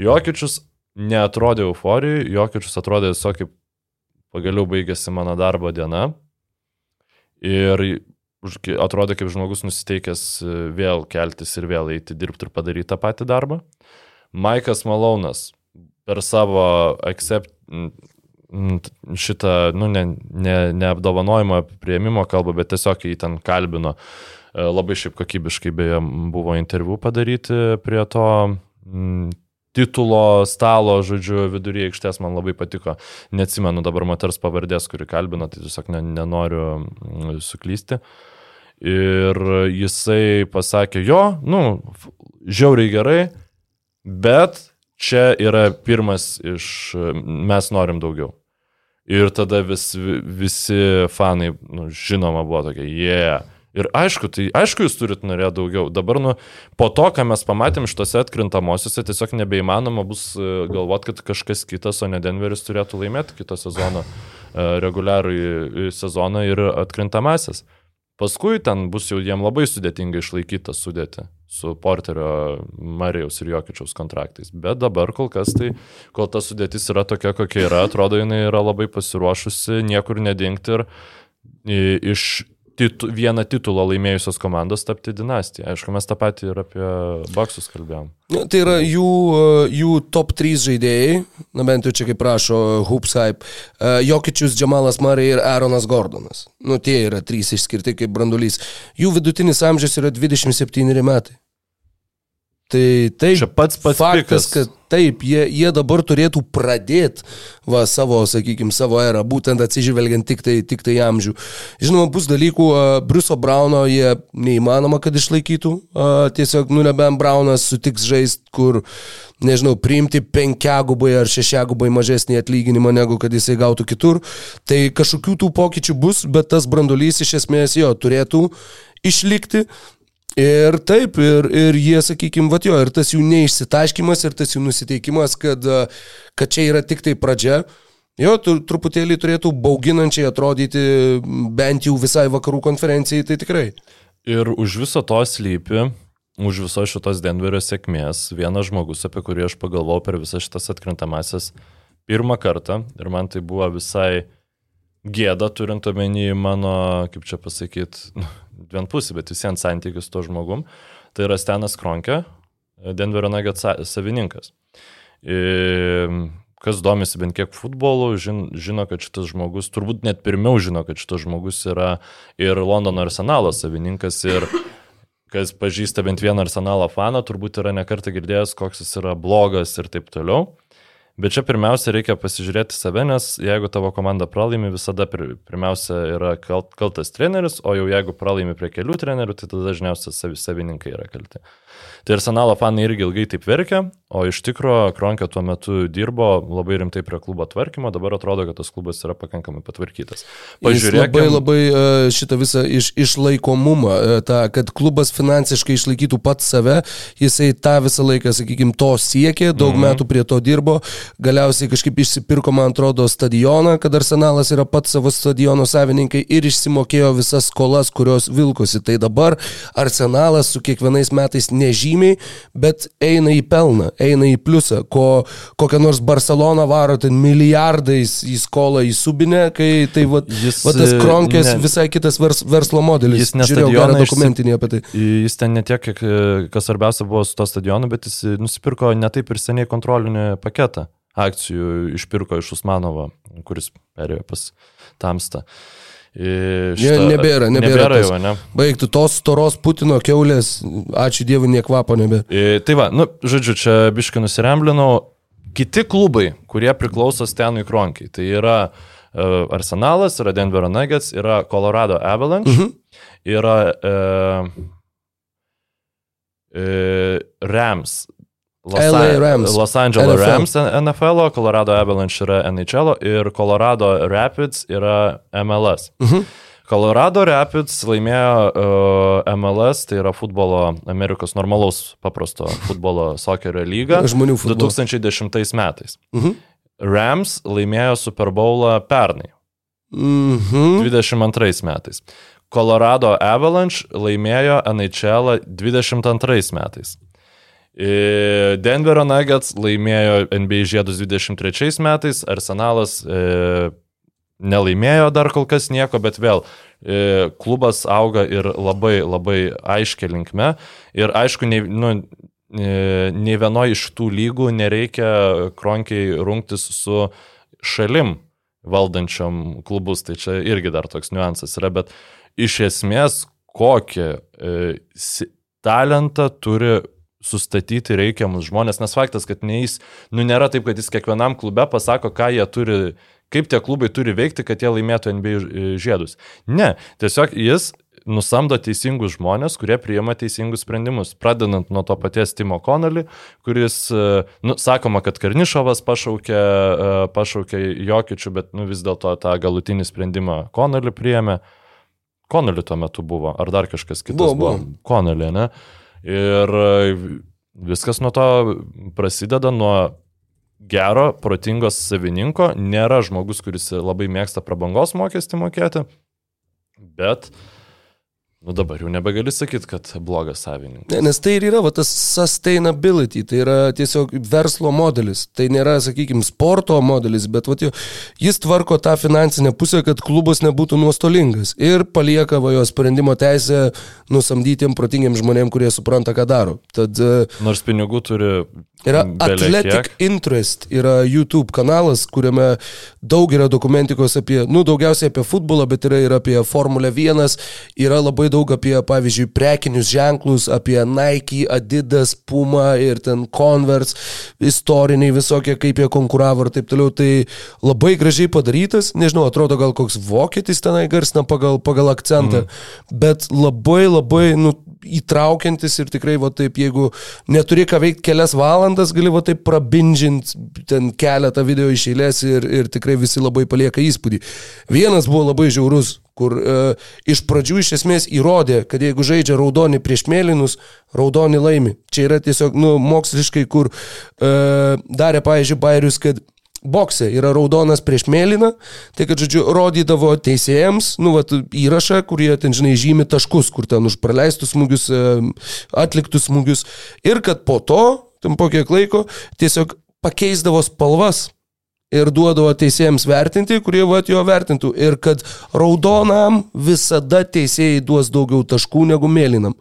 Jokičius neatrodė euforijai, Jokičius atrodė tiesiog kaip pagaliau baigėsi mano darbo diena. Ir atrodė kaip žmogus nusiteikęs vėl keltis ir vėl eiti dirbti ir padaryti tą patį darbą. Maikas Malaunas per savo accept, šitą, nu, ne, ne, ne apdovanojimo prieimimo kalbą, bet tiesiog jį ten kalbino. E, labai šiaip kokybiškai beje buvo interviu padaryti prie to titulo stalo, žodžiu, vidury aikštės man labai patiko. Neatsimenu dabar moters pavardės, kuri kalbino, tai tiesiog ne, nenoriu suklysti. Ir jisai pasakė, jo, nu, žiauriai gerai, bet čia yra pirmas iš, mes norim daugiau. Ir tada vis, visi fanai, nu, žinoma, buvo tokie, jie. Yeah. Ir aišku, tai aišku, jūs turit norėti daugiau. Dabar, nu, po to, ką mes pamatėm šitose atkrintamosiose, tiesiog nebeįmanoma bus e, galvoti, kad kažkas kitas, o ne Denveris turėtų laimėti kito sezono, e, reguliarų sezoną ir atkrintamasis. Paskui ten bus jau jiem labai sudėtinga išlaikyti tą sudėtį su Porterio, Marijaus ir Jokičiaus kontraktais. Bet dabar kol kas tai, kol ta sudėtis yra tokia, kokia yra, atrodo, jinai yra labai pasiruošusi niekur nedingti ir iš titu, vieną titulą laimėjusios komandos tapti dinastiją. Aišku, mes tą patį ir apie Baksus kalbėjom. Nu, tai yra jų, jų top 3 žaidėjai, na bent jau čia kaip prašo Hoops Hype, e, Jokičius, Džamalas Marai ir Aaronas Gordonas. Nu, tie yra trys išskirti kaip brandulys. Jų vidutinis amžius yra 27 metai. Tai taip, Čia pats pats faktas, pikas. kad taip, jie, jie dabar turėtų pradėti va, savo, sakykime, savo erą, būtent atsižvelgiant tik tai, tik tai amžių. Žinoma, bus dalykų, uh, Bruso Brauno jie neįmanoma, kad išlaikytų, uh, tiesiog, nu, nebent Braunas sutiks žaisti, kur, nežinau, priimti penkiagubai ar šešiagubai mažesnį atlyginimą, negu kad jisai gautų kitur. Tai kažkokių tų pokyčių bus, bet tas brandolys iš esmės jo turėtų išlikti. Ir taip, ir, ir jie, sakykime, va jo, ir tas jų neišsitaškimas, ir tas jų nusiteikimas, kad, kad čia yra tik tai pradžia, jo, tur, truputėlį turėtų bauginančiai atrodyti bent jau visai vakarų konferencijai, tai tikrai. Ir už viso to slypi, už viso šitos Denverio sėkmės, vienas žmogus, apie kurį aš pagalvojau per visas šitas atkrintamasis pirmą kartą, ir man tai buvo visai gėda, turint omeny mano, kaip čia pasakyti, vienpusį, bet visiems santykius to žmogum. Tai yra Stenas Kronkė, Denverio Nuggets savininkas. Ir kas domisi bent kiek futbolu, žin, žino, kad šitas žmogus, turbūt net pirmiau žino, kad šitas žmogus yra ir Londono arsenalo savininkas ir kas pažįsta bent vieną arsenalo faną, turbūt yra nekartą girdėjęs, koks jis yra blogas ir taip toliau. Bet čia pirmiausia reikia pasižiūrėti save, nes jeigu tavo komanda pralaimi, visada pir, pirmiausia yra kalt, kaltas treneris, o jau jeigu pralaimi prie kelių trenerių, tai tada dažniausiai savi, savininkai yra kalti. Tai arsenalo fanai irgi ilgai taip verkia, o iš tikrųjų Kronkė tuo metu dirbo labai rimtai prie klubo tvarkymo, dabar atrodo, kad tas klubas yra pakankamai patvarkytas. Jis labai labai e, šitą visą iš, išlaikomumą, e, tą, kad klubas finansiškai išlaikytų pats save, jisai tą visą laiką, sakykime, to siekė, daug mm -hmm. metų prie to dirbo, galiausiai kažkaip išsipirko, man atrodo, stadioną, kad Arsenalas yra pats savo stadiono savininkai ir išsimokėjo visas skolas, kurios vilkosi. Tai dabar Arsenalas su kiekvienais metais nežymiai, bet eina į pelną, eina į pliusą, ko kokią nors Barcelona varo ten milijardais į skolą į subinę, kai tai va, Jis, va tas kronkės ne- visai kitas vers, verslo modelis. Jis ne Žiūrėjau stadioną gerą dokumentinį apie tai. Jis ten ne tiek, kiek, e, kas svarbiausia buvo su to stadionu, bet jis nusipirko netaip ir seniai kontrolinį paketą akcijų, išpirko iš Usmanovo, kuris perėjo pas Tamstą. I Ne, nebėra, nebėra nebėra tas. jau, ne? Baigtų tos storos Putino keulės, ačiū Dievui, nie kvapo nebe. I, tai va, nu, žodžiu, čia biškai nusiremblinau. Kiti klubai, kurie priklauso Stenui Kronkiai, tai yra uh, Arsenalas, yra Denverio Nuggets, yra Colorado Avalanche, Mhm. yra uh, uh, Rams. Los, LA Rams. Los Angeles NFL. Rams NFL, Colorado Avalanche yra NHL ir Colorado Rapids yra MLS. Mhm. Colorado Rapids laimėjo uh, MLS, tai yra futbolo, Amerikos normalaus paprasto futbolo sokerio lyga Žmonių futbolo. 2010 metais. Mhm. Rams laimėjo Super Bowlą pernai, Mhm. 22 metais. Colorado Avalanche laimėjo NHL 22 metais. E, Denverio Nuggets laimėjo NBA žiedus 23 metais, Arsenalas e, nelaimėjo dar kol kas nieko, bet vėl e, klubas auga ir labai labai aiškia linkme. Ir aišku, nei, nu, e, nei vienoje iš tų lygų nereikia kronkiai rungtis su šalim valdančiom klubus, tai čia irgi dar toks niuansas yra, bet iš esmės kokį e, talentą turi sustatyti reikiamus žmonės, nes faktas, kad neįs, nu nėra taip, kad jis kiekvienam klube pasako, ką jie turi, kaip tie klubai turi veikti, kad jie laimėtų NBA žiedus. Ne, tiesiog jis nusamdo teisingus žmonės, kurie priima teisingus sprendimus. Pradedant nuo to paties Timo Konolį, kuris, e, nu, sakoma, kad Karnišovas pašaukė, e, pašaukė Jokičių, bet nu, vis dėlto tą galutinį sprendimą Konolį priėmė. Konolį tuo metu buvo, ar dar kažkas kitas Buvo, buvo? buvo. Konolį, ne? Ir e, viskas nuo to prasideda nuo gero, protingos savininko. Nėra žmogus, kuris labai mėgsta prabangos mokestį mokėti, bet, nu dabar jau nebegali sakyti, kad blogas savininkas. Ne, nes tai ir yra va, tas sustainability, tai yra tiesiog verslo modelis. Tai nėra, sakykime, sporto modelis, bet va, jis tvarko tą finansinę pusę, kad klubas nebūtų nuostolingas ir palieka va, jo sprendimo teisę nusamdytiem protingiem žmonėm, kurie supranta, ką daro. Tad e, Nors pinigų turi. Yra Athletic kiek. Interest, yra YouTube kanalas, kuriame daug yra dokumentikos apie, nu, daugiausiai apie futbolą, bet yra ir apie Formulę 1, yra labai daug apie, pavyzdžiui, prekinius ženklus, apie Nike, Adidas, Puma ir ten Converse, istoriniai visokie, kaip jie konkuravo ir taip toliau. Tai labai gražiai padarytas, nežinau, atrodo gal koks vokietis tenai garsina pagal, pagal akcentą, mm. bet labai labai, nu, įtraukiantis ir tikrai, va taip, jeigu neturi ką veikti kelias valandas, gali va taip prabindžinti ten keletą video iš eilės ir, ir tikrai visi labai palieka įspūdį. Vienas buvo labai žiaurus, kur e, iš pradžių iš esmės įrodė, kad jeigu žaidžia raudoni prieš mėlynus, raudoni laimi. Čia yra tiesiog, nu, moksliškai, kur e, darė, pavyzdžiui, bairius, kad bokse yra raudonas prieš mėlyną, tai kad, žodžiu, rodydavo teisėjams, nu, vat, įrašą, kurie ten, žinai, žymi taškus, kur ten už praleistus smūgius, e, atliktus smūgius. Ir kad po to, tam po kiek laiko, tiesiog pakeisdavo spalvas ir duodavo teisėjams vertinti, kurie vat jo vertintų. Ir kad raudonam visada teisėjai duos daugiau taškų negu mėlynam.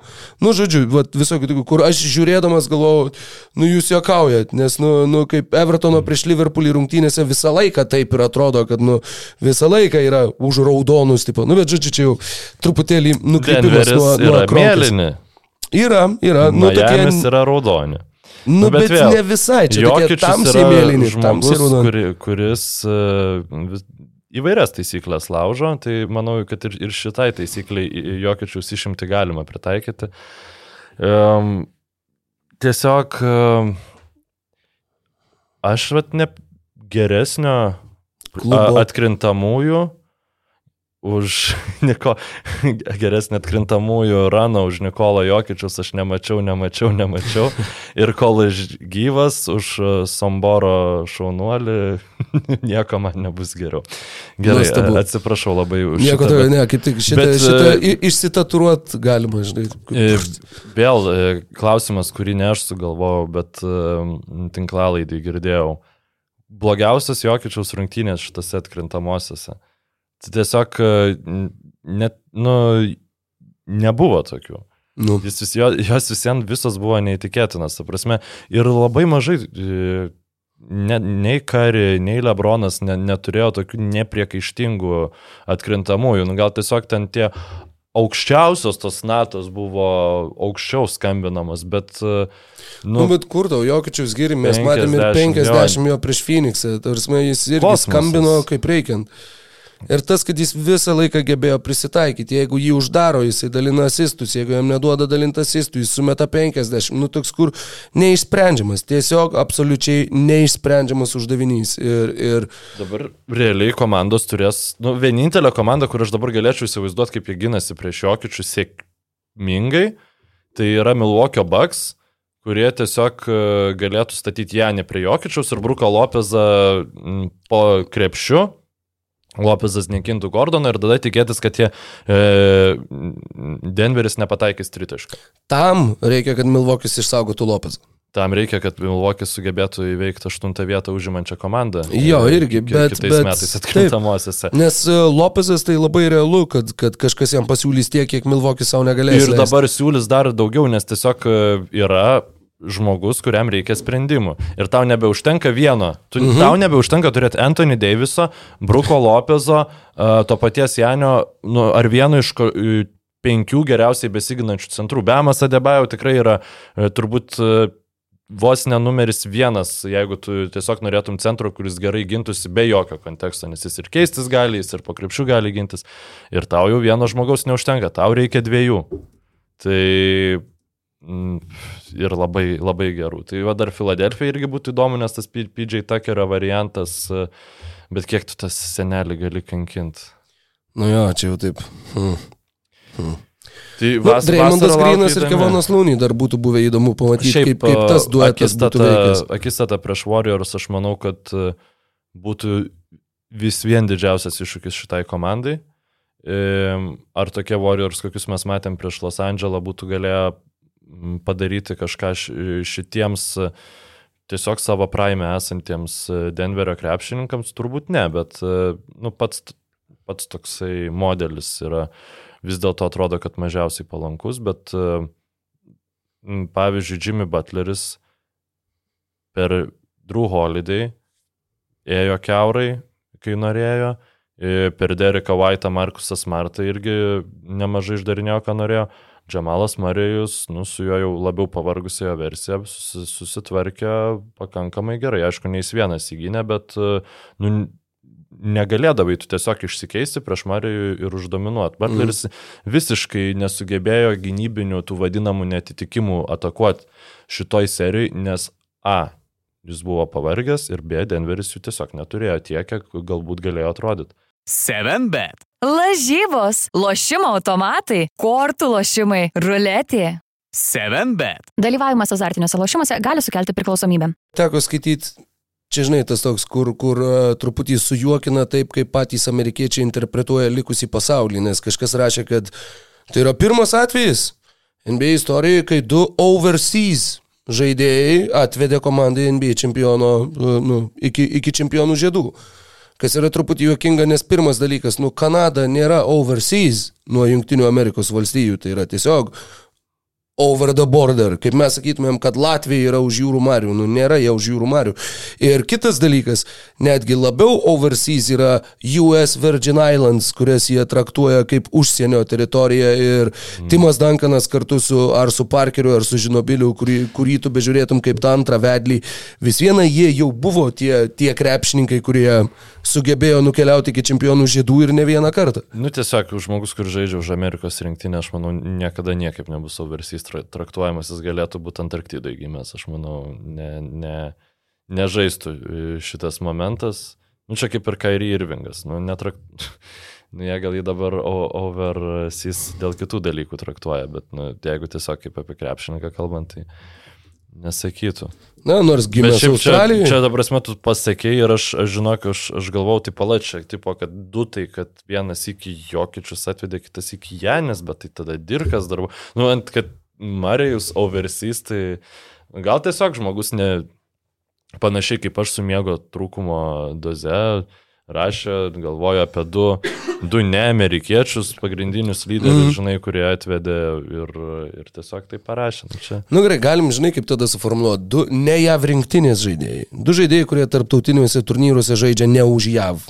Nu, žodžiu, vat visokių tokių, kur aš žiūrėdamas galvojau, nu jūs juokaujat, nes, nu, nu kaip Evertono prieš Liverpoolį rungtynėse visą laiką taip ir atrodo, kad, nu, visą laiką yra už raudonus, tipo, nu, bet žodžiu, čia jau truputėlį nukreipimas Denveris nuo, nuo yra mėlyni. Yra, yra, nu, tokie... Yra raudoni. Nu, bet, bet bet vėl, ne visai, čia tokie tamsiai mėlyni, tamsiai raudoni. kuri, kuris uh, vis, įvairias taisyklės laužo, tai manau, kad ir, ir šitai taisykliai Jokičius išimti galima pritaikyti. Um, tiesiog um, aš vat ne geresnio Klubo. a- atkrintamųjų už Niko, geresnį atkrintamųjų raną už Nikolą Jokičius aš nemačiau, nemačiau, nemačiau. Ir kol aš gyvas už e, Somboro šaunuolį, nieko man nebus geriau. Gerai, Nuostabu. atsiprašau labai už Nieko šitą, tokio, ne, kaip tik šitą, bet, šitą e, i- išsitaturuot galima, žinai. E, Vėl klausimas, kurį ne aš sugalvojau, bet tinklalaidį girdėjau. Blogiausias Jokičiaus rungtynės šitose atkrintamosiose. Tai tiesiog e, net, nu, nebuvo tokių. Nu, Jis vis, jo, jos visiems visos buvo neįtikėtinas, ta prasme. Ir labai mažai, e, ne, nei Kari, nei Lebronas ne, neturėjo tokių nepriekaištingų atkrintamųjų. Nu, gal tiesiog ten tie aukščiausios tos natos buvo aukščiau skambinamas, bet... e, nu, nu bet kur tau, Jokičiaus giri, mes 50, matėme ir 50 jo. jo prieš Phoenixą, tarsi jis irgi Kosmosas. skambino kaip reikiant. Ir tas, kad jis visą laiką gebėjo prisitaikyti, jeigu jį uždaro, jisai dalina asistus, jeigu jam neduoda dalinti asistų, jis sumeta 50, nu toks kur neišsprendžiamas, tiesiog absoliučiai neišsprendžiamas uždavinys. Ir, ir Dabar realiai komandos turės, nu, vienintelė komanda, kur aš dabar galėčiau įsivaizduoti, kaip jie ginasi prieš Jokičių sėkmingai, tai yra Milwaukee Bucks, kurie tiesiog e, galėtų statyti Janį prie Jokičiaus ir Bruko Lopezą po krepšiu. Lopezas nekintų Gordoną ir tada tikėtis, kad jie e, Denveris nepataikys tritašką. tam reikia, kad Milvokis išsaugotų Lopezą. Tam reikia, kad Milwaukee sugebėtų įveikti aštuntą vietą užimančią komandą. Jo, irgi, Ki- bet- Kitais bet- metais atkrintamosiose. Nes e, Lopezas tai labai realu, kad, kad kažkas jam pasiūlys tiek, kiek Milvokis savo negalės. Ir leist. dabar siūlys dar daugiau, nes tiesiog e, yra žmogus, kuriam reikia sprendimų. Ir tau nebeužtenka vieno. Tu, mhm. Tau nebeužtenka turėti Anthony Daviso, Bruko Lopezo, uh, to paties Janio, nu, ar vieno iš e, penkių geriausiai besiginančių centrų. Bemas Adebajau tikrai yra e, turbūt e, vos ne numeris vienas, jeigu tu tiesiog norėtum centro, kuris gerai gintųsi be jokio konteksto, nes jis ir keistis gali, jis ir po krepšių gali gintis. Ir tau jau vieno žmogaus neužtenka, tau reikia dviejų. Tai ir labai, labai gerų. Tai va dar Filadelfija irgi būtų įdomu, nes tas PJ Tuckerio variantas, e, bet kiek tu tas senelį gali kankinti. Nu jo, čia jau taip. Hmm. Tai Nu, vas, vasara laukia Grinas ir. Kevonas Lūny dar būtų buvę įdomu pamatyti, Šiaip, kaip, kaip tas duetas būtų veikęs. akistata, akistata prieš Warriors, aš manau, kad e, būtų vis vien didžiausias iššūkis šitai komandai. E, Ar tokie Warriors, kokius mes matėm prieš Los Andželą, būtų galėję padaryti kažką šitiems e, tiesiog savo praime esantiems e, Denverio krepšininkams, turbūt ne, bet e, nu, pats, pats toksai modelis yra vis dėlto atrodo, kad mažiausiai palankus, bet pavyzdžiui, Jimmy Butleris per Drew Holiday ėjo keurai, kai norėjo, per Dereką White'ą Markusas Marta irgi nemažai išdarinėjo, ką norėjo. Džamalas Marijus, nu, su juo jau labiau pavargusiojo versija susi- susitvarkė pakankamai gerai. Aišku, ne jis vienas įgynė, bet e, nu, negalėdavai tu tiesiog išsikeisti prieš Marijų ir uždominuoti. Butleris mm. visiškai nesugebėjo gynybinių tų vadinamų netitikimų atakuoti šitoj serijai, nes A. Jis buvo pavargęs ir B. Denveris jų tiesiog neturėjo tiek, kiek galbūt galėjo atrodyti. 7bet. Lažybos, lošimo automatai, kortų lošimai, ruletė. 7bet. Dalyvavimas azartiniuose lošimuose gali sukelti priklausomybę. Teko skaityti, čia žinai, tas toks, kur, kur uh, truputį sujuokina taip, kaip patys amerikiečiai interpretuoja likusį pasaulį, nes kažkas rašė, kad tai yra pirmas atvejis NBA istorijoje, kai du overseas žaidėjai atvedė komandą NBA čempiono, uh, nu, iki, iki čempionų žiedų. Kas yra truputį juokinga, nes pirmas dalykas, nu, Kanada nėra overseas nuo Junktinių Amerikos valstijų, tai yra tiesiog over the border, kaip mes sakytumėm, kad Latvija yra už jūrų marių, nu nėra jie už jūrų marių. Ir kitas dalykas, netgi labiau overseas yra US Virgin Islands, kurias jie traktuoja kaip užsienio teritoriją ir mm. Timas Dankanas kartu su ar su Parkeriu, ar su Žinobiliu, kurį, kurį tu bežiūrėtum kaip tą antrą vedlį, vis viena jie jau buvo tie, tie krepšininkai, kurie sugebėjo nukeliauti iki čempionų žiedų ir ne vieną kartą. Nu, tiesiog žmogus, kur žaidžia už Amerikos rinktinę, aš manau, niekada niekaip nebus overseas tra- traktuojamas, jis galėtų būti Antarktidoje gimęs, aš manau, ne, ne, nežaistų e, šitas momentas. Nu, čia kaip ir Kairi Irvingas. Nu, netrak... nu, jie gal jį dabar overseas dėl kitų dalykų traktuoja, bet nu, jeigu tiesiog kaip apie krepšininką kalbant, tai nesakytų. Na, nors gimęs šiaip čia, Australijoje. čia dabar mes tu pasakėjai ir aš, aš žinok, aš, aš galvau, tai palačia, tipo, kad du tai, kad vienas iki Jokičius atvedė, kitas iki Janis, bet tai tada Dirkas darbo. Nu, ant, kad Marijus overseas, tai gal tiesiog žmogus ne panašiai kaip aš su miego trūkumo doze rašė, galvojo apie du, du neamerikiečius pagrindinius lyderius, mm. žinai, kurie atvedė ir, ir tiesiog tai parašė. Nu, čia. Nu gerai, galim, žinai, kaip tada suformuoluoti. Du ne JAV rinktinės žaidėjai. Du žaidėjai, kurie tarptautiniuose turnyruose žaidžia ne už JAV.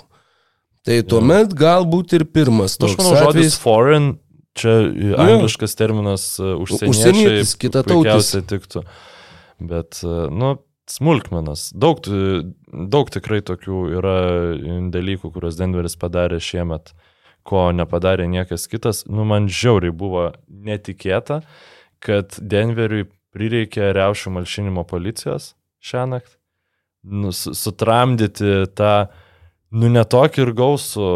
Tai tuomet galbūt ir pirmas Nu, Aš toks manau, žodis atvejis. foreign, čia angliškas terminas uh, užsieniečiai. Užsienietis, kitatautis. puikiausiai tiktų. Bet, uh, nu, smulkmenas. Daug, daug tikrai tokių yra dalykų, kuriuos Denveris padarė šiemet, ko nepadarė niekas kitas. Nu, man žiauriai buvo netikėta, kad Denveriui prireikė reušių malšinimo policijos šią naktį. Nu, su- sutramdyti tą Nu, netokį ir gausų.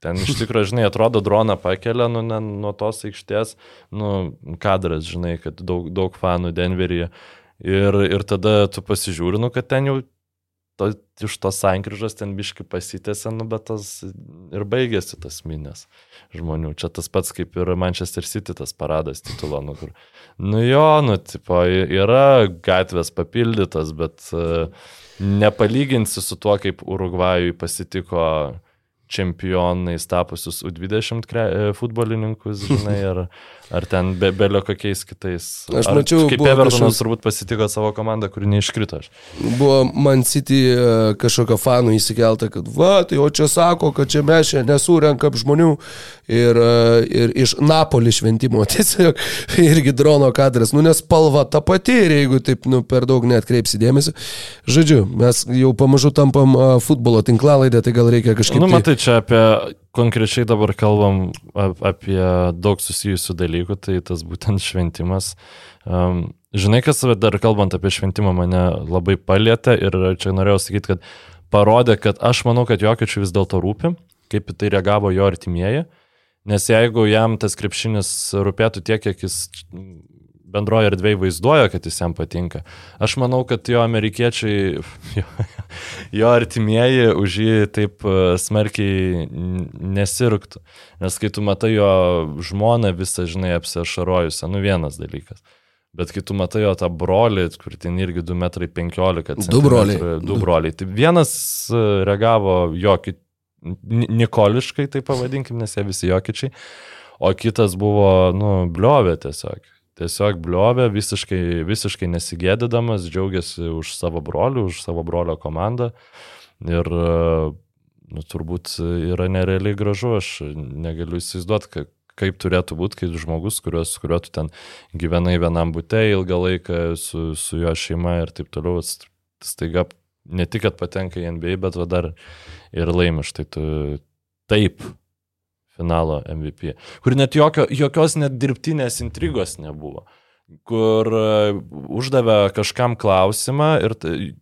Ten iš tikrųjų, žinai, atrodo, droną pakelia nu, ne, nuo tos aikštės. Nu, kadras, žinai, kad daug, daug fanų Denveryje. Ir, ir tada tu pasižiūri, nu, kad ten jau to, iš tos sankryžos ten biški pasitėsi, nu, bet tas ir baigėsi tas minės žmonių. Čia tas pats kaip ir Manchester City tas paradas titulo, nu, kur. Nu jo, nu, tipo, yra gatvės papildytas, bet uh, nepalyginsi su tuo, kaip Urugvajui pasitiko čempionais tapusius U20 kre- e, futbolininkus, žinai, ar, ar ten be, belio kokiais kitais. Aš ar, mačiau, kaip Evertonas kažkoks- turbūt pasitiko savo komandą, kuri neiškrito. Aš. Buvo Man City e, kažkokio fanų įsikelta, kad va, tai o čia sako, kad čia mes čia nesurenkam žmonių ir, e, ir iš Napoli šventimo tiesiog irgi drono kadras, nu nes spalva ta pati ir jeigu taip nu, per daug netkreipsi dėmesį. Žodžiu, mes jau pamažu tampam a, futbolo tinklalaidę, tai gal reikia kažkaip... Nu, tai- matai, čia apie, konkrečiai dabar kalbam ap- apie daug susijusių dalykų, tai tas būtent šventimas. Um, žinai, kas dar kalbant apie šventimą mane labai palėtė ir čia norėjau sakyti, kad parodė, kad aš manau, kad Jokiečiui vis dėlto rūpi, kaip į tai reagavo jo artimieji. Nes jeigu jam tas krepšinis rūpėtų tiek, kiek jis bendroje erdvėje vaizduoja, kad jis jam patinka, aš manau, kad jo amerikiečiai, jo, jo artimieji už jį taip e, smarkiai n- nesirgtų. Nes kai tu matai jo žmoną visą, žinai, apsiašarojusią, nu vienas dalykas. Bet kai tu matai jo tą brolį, kur ten irgi 2,15 m. Du broliai. Du broliai. Tai vienas e, reagavo jokį nikoliškai, tai pavadinkim, nes jie visi jokičiai. O kitas buvo, nu, bliovė tiesiog. Tiesiog bliovė, visiškai, visiškai nesigėdydamas, džiaugiasi už savo brolių, už savo brolio komandą. Ir, nu, turbūt yra nerealiai gražu, aš negaliu įsivaizduoti, ka- kaip turėtų būti, kai žmogus, kurios, kuriuo tu ten gyvenai vienam būte ilgą laiką su, su jo šeima ir taip toliau, st- staiga ne tik, kad patenka į NBA, bet va dar ir laimi štai tu taip finalo MVP, kur net jokio, jokios net dirbtinės intrigos nebuvo kur e, uždavė kažkam klausimą ir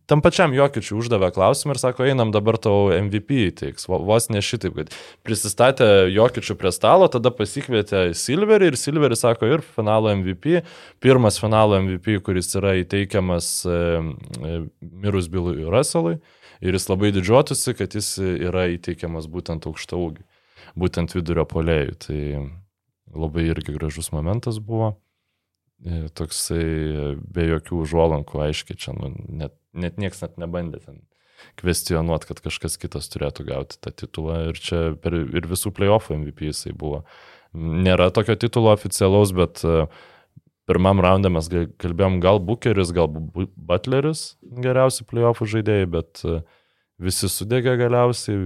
tam pačiam Jokiečiui uždavė klausimą ir sako, einam dabar tau MVP įteiks. Vo- Vos ne šitaip, kad prisistatė Jokiečių prie stalo, tada pasikvietė Silverį ir Silveris sako ir finalo MVP, pirmas finalo MVP, kuris yra įteikiamas e, e, mirus Bilui Russellui ir jis labai didžiuotųsi, kad jis yra įteikiamas būtent aukšta ūgį, būtent vidurio polėjų. Tai labai irgi gražus momentas buvo. Toksai be jokių užuolankų, aiškiai, čia nu, net, net niekas net nebandė ten kvestionuoti, kad kažkas kitas turėtų gauti tą titulą. Ir čia per, ir visų playoffų MVP jisai buvo. Nėra tokio titulo oficialaus, bet e, pirmam raundą mes kalbėjom gal Bucheris, gal Bu- Butleris geriausi playoffų žaidėjai, bet e, visi sudegė galiausiai,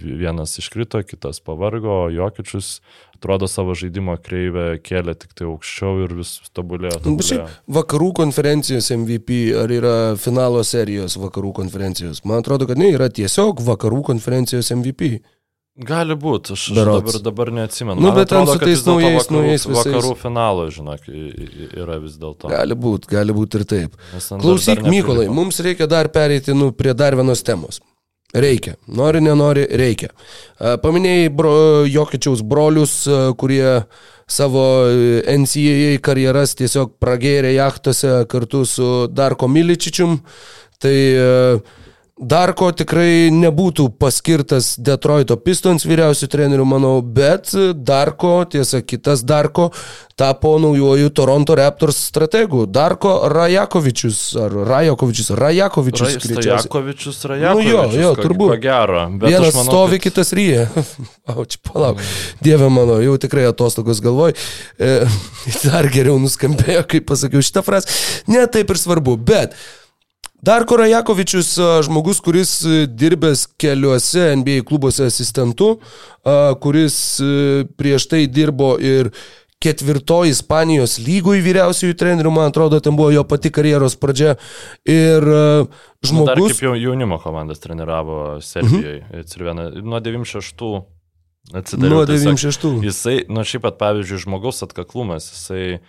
vienas iškrito, kitas pavargo, Jokičius atrodo savo žaidimo kreivę kėlė tik tai aukščiau ir vis tobulėjo. Nu, tobulėjo. šiaip vakarų konferencijos MVP ar yra finalo serijos vakarų konferencijos? Man atrodo, kad ne, yra tiesiog vakarų konferencijos MVP. Gali būti, aš, Berods. dabar, dabar neatsimenu. Nu, bet ten atrodo, su kad tais naujais- vakarų, naujais visais- Vakarų finalo, žinok, yra vis dėlto. Gali būti, gali būti ir taip. Ten Klausyk, dar Mykolai, mums reikia dar pereiti nu, prie dar vienos temos. Reikia. Nori, nenori, reikia. Paminėjai bro, Jokičiaus brolius, kurie savo e, NCAA karjeras tiesiog pragėrė jachtose kartu su Darko Miličičium. Tai e, Darko tikrai nebūtų paskirtas Detroito Pistons vyriausių trenerių, manau, bet Darko, tiesa, kitas Darko tapo naujoju Toronto Raptors strategu. Darko Rajakovičius, ar Rajakovičius, Rajakovičius. greičiausiai. Rajakovičius, Rajakovičius. Nu jo, jo, turbūt. Ko gero. Vienas manau, stovi, kad- kitas ryja. Auč, palauk. Dieve mano, jau tikrai atostogos galvoj. E, dar geriau nuskambėjo, kai pasakiau šitą frazę. Ne taip ir svarbu, bet Darko Rajakovičius, žmogus, kuris dirbęs keliuose NBA klubuose asistentu, kuris prieš tai dirbo ir ketvirtoji Ispanijos lygoj vyriausiųjų trenerių, man atrodo, ten buvo jo pati karjeros pradžia. Ir Nu, Dar žmogus... kaip jau jaunimo komandas treniravo Serbijoje. Mhm. Nuo 96 atsidariau. Nuo tiesiog. 96. Jisai, nu šiaip pat pavyzdžiui, žmogaus atkaklumas, jisai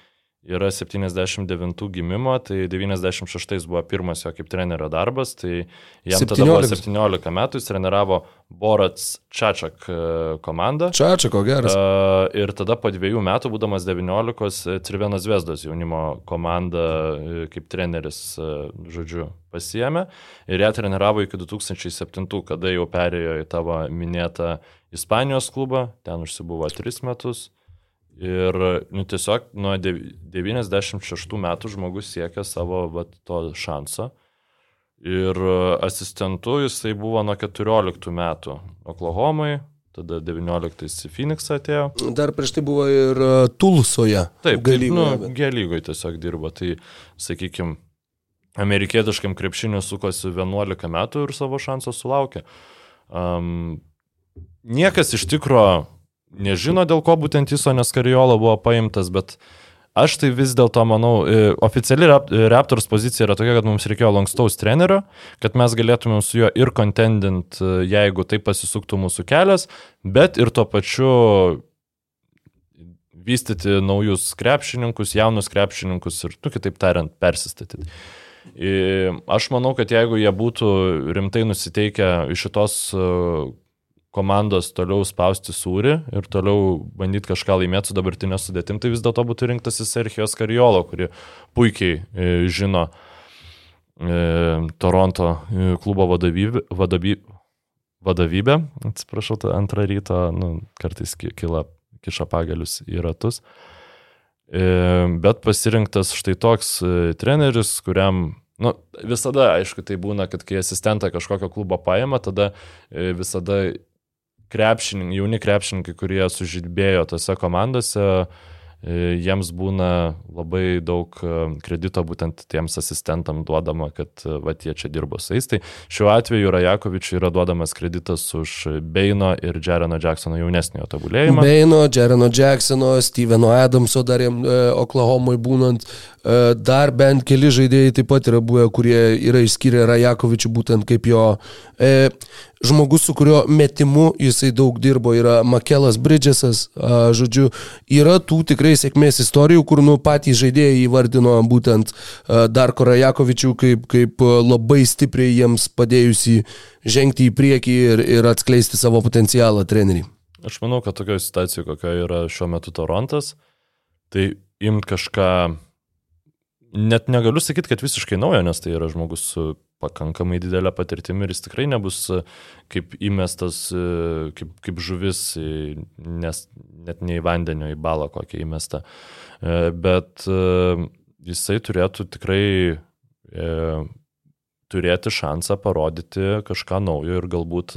yra 79 gimimo, tai 96 buvo pirmas jo kaip trenerio darbas, tai jam tada buvo 17. 17 metų, jis treniravo Borats Čačak e, komandą. Čačako geras. Uh, ir tada po dviejų metų, būdamas 19, Cirvenos Vesdos jaunimo komanda e, kaip treneris, e, žodžiu, pasiemė ir ją treniravo iki 2007, kada jau perėjo į tavo minėtą Ispanijos klubą, ten užsibuvo 3 metus. Ir nu, tiesiog nuo dev- 96 metų žmogus siekia savo vat, to šanso. Ir e, asistentu jisai buvo nuo 14 metų Oklahomai, tada 19 į Phoenixą atėjo. Dar prieš tai buvo ir uh, Tulsoje. Taip, galygoje. nu, bet- G lygoje tiesiog dirbo. Tai, sakykime, amerikietiškam krepšiniu sukosi 11 metų ir savo šansą sulaukė. Um, niekas iš tikro nežino, dėl ko būtent Isonas Kariolo buvo paimtas, bet aš tai vis dėlto manau, e, oficiali Rap- Raptors pozicija yra tokia, kad mums reikėjo lankstaus trenerio, kad mes galėtumėm su juo ir contendint, e, jeigu tai pasisuktų mūsų kelias, bet ir tuo pačiu vystyti naujus krepšininkus, jaunus krepšininkus ir, nu, kitaip tariant, persistatyti. Ir Aš manau, kad jeigu jie būtų rimtai nusiteikę iš šitos e, komandos toliau spausti sūrį ir toliau bandyti kažką laimėti su dabartinė sudėtim, tai vis dėlto būtų rinktas Serhijos Kariolo, kuri puikiai e, žino e, Toronto e, klubo vadovybę, vadovy, vadovybę. atsiprašau, antrą ryto, nu, kartais ki- kyla kiša pagalius į ratus. E, Bet pasirinktas štai toks e, treneris, kuriam, nu, visada, aišku, tai būna, kad kai asistentą kažkokio klubo paima, tada e, visada krepšininkai, jauni krepšininkai, kurie sužydbėjo tose komandose, e, jiems būna labai daug e, kredito būtent tiems asistentam duodama, kad e, va tie čia dirbo su jais. Tai šiuo atveju Rajakovičiui yra duodamas kreditas už Beino ir Jereno Jacksono jaunesniojo tobulėjimą. Beino, Jereno Jacksono, Steveno Adamso dar jam e, Oklahomai būnant, e, dar bent keli žaidėjai taip pat yra buvę, kurie yra išskyrę Rajakovičių būtent kaip jo e, žmogus, su kurio metimu jisai daug dirbo, yra Makelas Bridgesas, žodžiu, yra tų tikrai sėkmės istorijų, kur nu patys žaidėjai įvardino būtent a, Darko Rajakovičių kaip, kaip a, labai stipriai jiems padėjusi žengti į priekį ir, ir atskleisti savo potencialą treneriui. Aš manau, kad tokioje situacijoje, kokia yra šiuo metu Torontas, tai imt kažką, net negaliu sakyti, kad visiškai naujo, nes tai yra žmogus su pakankamai didelė patirtimi ir jis tikrai nebus e, kaip įmestas, e, kaip, kaip žuvis, nes net ne į vandenio, į balą kokią įmestą. E, Bet jisai turėtų tikrai turėti šansą parodyti kažką naujo ir galbūt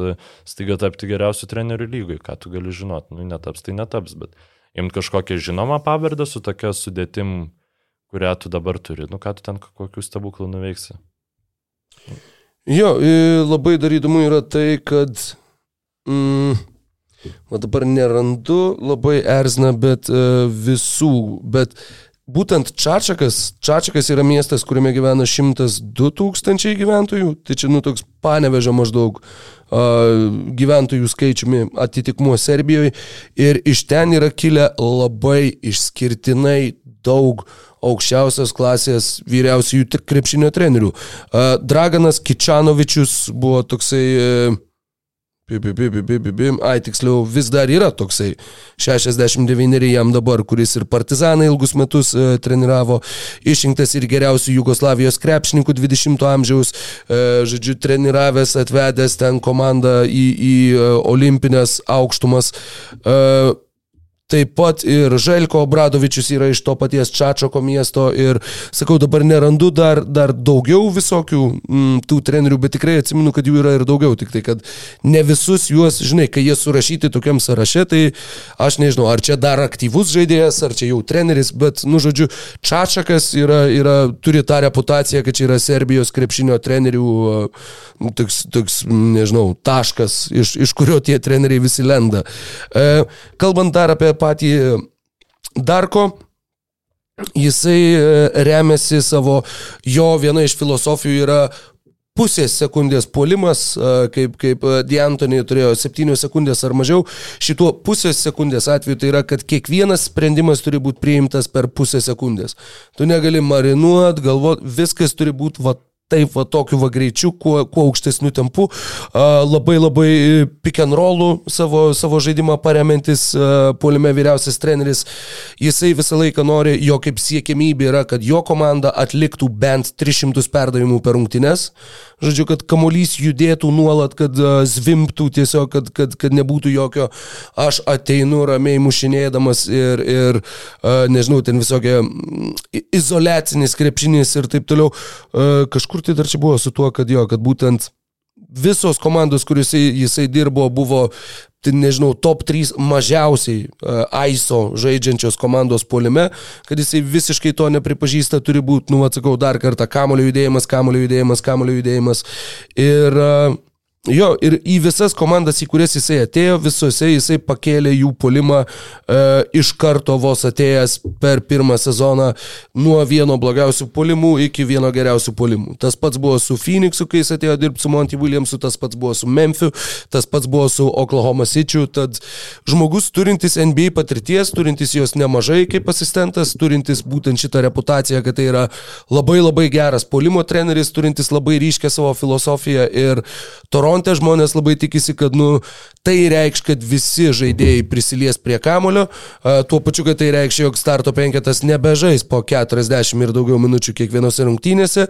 staiga tapti geriausiu treneriu lygui, ką tu gali žinot, nu netaps, tai netaps, bet imti kažkokią žinomą pavardę su tokia sudėtim, kurią tu dabar turi, nu ką tu ten kokių stebuklų nuveiksi. Jo, labai dar įdomu yra tai, kad mm, o dabar nerandu, labai erzina, bet e, visų, bet būtent Čačakas, Čačakas yra miestas, kuriame gyvena 102 tūkstančiai gyventojų, tai čia, nu, toks panevežė maždaug uh, gyventojų skaičiumi atitikmuo Serbijoje ir iš ten yra kilę labai išskirtinai daug aukščiausios klasės vyriausiųjų krepšinio trenerių. Draganas Kičanovičius buvo toksai bim, bim, bim, bim. Ai, tiksliau, vis dar yra toksai 69 jam dabar, kuris ir Partizaną ilgus metus e, treniravo, išrinktas ir geriausių Jugoslavijos krepšininkų 20-ojo amžiaus, e, žodžiu, treniravęs, atvedęs ten komandą į, į e, olimpinės aukštumas. E, Taip pat ir Želko Obradovičius yra iš to paties Čačoko miesto ir, sakau, dabar nerandu dar, dar daugiau visokių mm, tų trenerių, bet tikrai atsimenu, kad jų yra ir daugiau, tik tai, kad ne visus juos, žinai, kai jie surašyti tokiam sąraše, tai aš nežinau, ar čia dar aktyvus žaidėjas, ar čia jau treneris, bet, nu, žodžiu, Čačakas yra, yra, turi tą reputaciją, kad čia yra Serbijos krepšinio trenerių, e, toks, toks nežinau, taškas, iš, iš kurio tie treneriai visi lenda. E, kalbant dar apie patį Darko, jisai e, remiasi savo, jo viena iš filosofijų yra pusės sekundės puolimas, e, kaip, kaip Diantonį turėjo 7 sekundės ar mažiau. Šituo pusės sekundės atveju tai yra, kad kiekvienas sprendimas turi būti priimtas per pusę sekundės. Tu negali marinuot, galvot, viskas turi būti va taip, va tokiu va greičiu, kuo, kuo aukštesniu tempu, labai labai pick and rollų savo, savo žaidimą paremantis puolime vyriausias treneris, jisai visą laiką nori, jo kaip siekiamybė yra, kad jo komanda atliktų bent 300 perdavimų per rungtynes, žodžiu, kad kamuolys judėtų nuolat, kad a, zvimptų tiesiog, kad, kad, kad nebūtų jokio, aš ateinu ramiai mušinėdamas ir, ir a, nežinau, ten visokie mm, izolacinis krepšinis ir taip toliau, a, kažkur tai dar čia buvo su tuo, kad jo, kad būtent visos komandos, kuriuose jisai dirbo, buvo, tai nežinau, top 3 mažiausiai AISO žaidžiančios komandos polime, kad jisai visiškai to nepripažįsta, turi būti, nu, atsakau, dar kartą, kamulio judėjimas, kamulio judėjimas, kamulio judėjimas. Ir uh, Jo, ir į visas komandas, į kurias jisai atėjo, visose jisai pakėlė jų polimą e, iš karto vos atėjęs per pirmą sezoną nuo vieno blogiausių polimų iki vieno geriausių polimų. Tas pats buvo su Phoenixu, kai jis atėjo dirbti su Monty Williamsu, tas pats buvo su Memphiu, tas pats buvo su Oklahoma City, tad žmogus turintis NBA patirties, turintis jos nemažai kaip asistentas, turintis būtent šitą reputaciją, kad tai yra labai labai geras polimo treneris, turintis labai ryškę savo filosofiją ir Toronte žmonės labai tikisi, kad nu, tai reikš, kad visi žaidėjai prisilies prie kamulio, tuo pačiu, kad tai reikš, jog starto penketas nebežais po 40 ir daugiau minučių kiekvienose rungtynėse,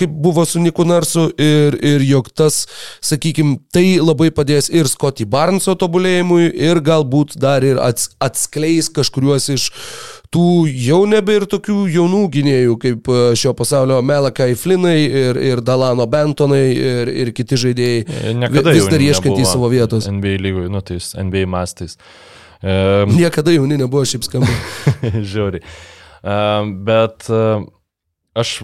kaip buvo su Niku Narsu ir, ir jog tas, sakykime, tai labai padės ir Scotty Barneso tobulėjimui ir galbūt dar ir ats, atskleis kažkuriuos iš tų jau nebe ir tokių jaunų gynėjų, kaip e, šio pasaulio Melakai Flinai ir, ir Dalano Bentonai ir, ir kiti žaidėjai. Niekada vis dar ieškantys savo vietos. NBA lygoj, nu tais NBA mastais. E, Niekada jauni nebuvo šiaip skamba. Žiauriai. E, bet e, aš,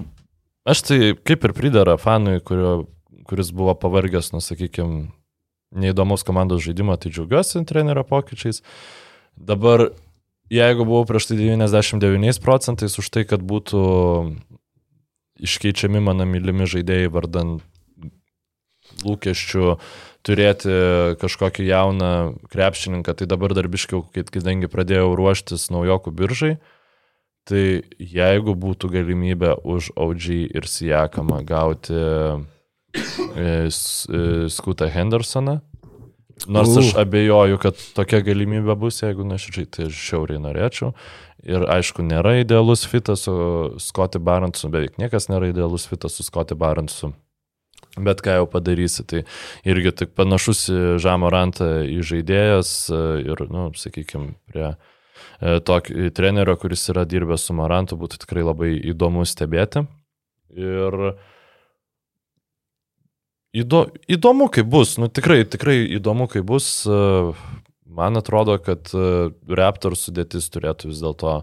aš tai kaip ir pridara fanui, kurio, kuris buvo pavargęs, nu sakykime, neįdomus komandos žaidimo, tai džiaugiuosi trenerio pokyčiais. Dabar jeigu buvau prieš tai 99 procentais už tai, kad būtų iškeičiami mano mylimi žaidėjai vardan lūkesčių turėti kažkokį jauną krepšininką, tai dabar darbiškiau, kadangi pradėjau ruoštis naujokų biržai, tai jeigu būtų galimybė už OG ir Sijakamą gauti e, Skutą Hendersoną, Nors aš abejoju, kad tokia galimybė bus, jeigu nuoširdžiai, tai aš šiauriai norėčiau. Ir aišku, nėra idealus fitas su Scotty Barnesu, beveik niekas nėra idealus fitas su Scotty Barnesu. Bet ką jau padarysi, tai irgi tik panašus į Žamorantą į žaidėjas ir, nu, sakykime, prie tokio trenerio, kuris yra dirbęs su Morantu, būtų tikrai labai įdomu stebėti. Ir uh, Įdo, įdomu, kaip bus, nu tikrai, tikrai įdomu, kaip bus. Man atrodo, kad Raptor sudėtis turėtų vis dėlto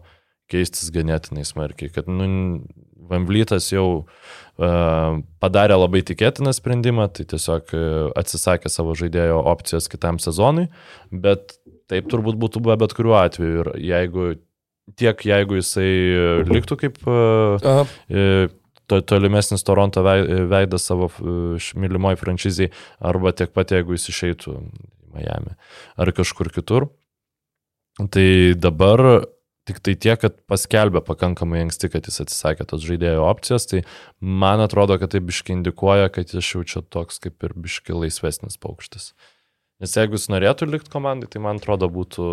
keistis ganėtinai smarkiai, kad nu, Vamblytas jau uh, padarė labai tikėtiną sprendimą, tai tiesiog atsisakė savo žaidėjo opcijos kitam sezonui, bet taip turbūt būtų buvę bet kuriuo atveju. Ir jeigu tiek jeigu jisai liktų kaip e, e, to, tolimesnis Toronto vei- veidas savo e, š- mylimoj franšiziai, arba tiek pat jeigu jis išeitų į Miami ar kažkur kitur. Tai dabar tik tai tiek, kad paskelbė pakankamai anksti, kad jis atsisakė tos žaidėjo opcijos, tai man atrodo, kad tai biški indikuoja, kad jis jau čia toks kaip ir biški laisvesnis paukštis. Nes jeigu jis norėtų likti komandai, tai man atrodo būtų,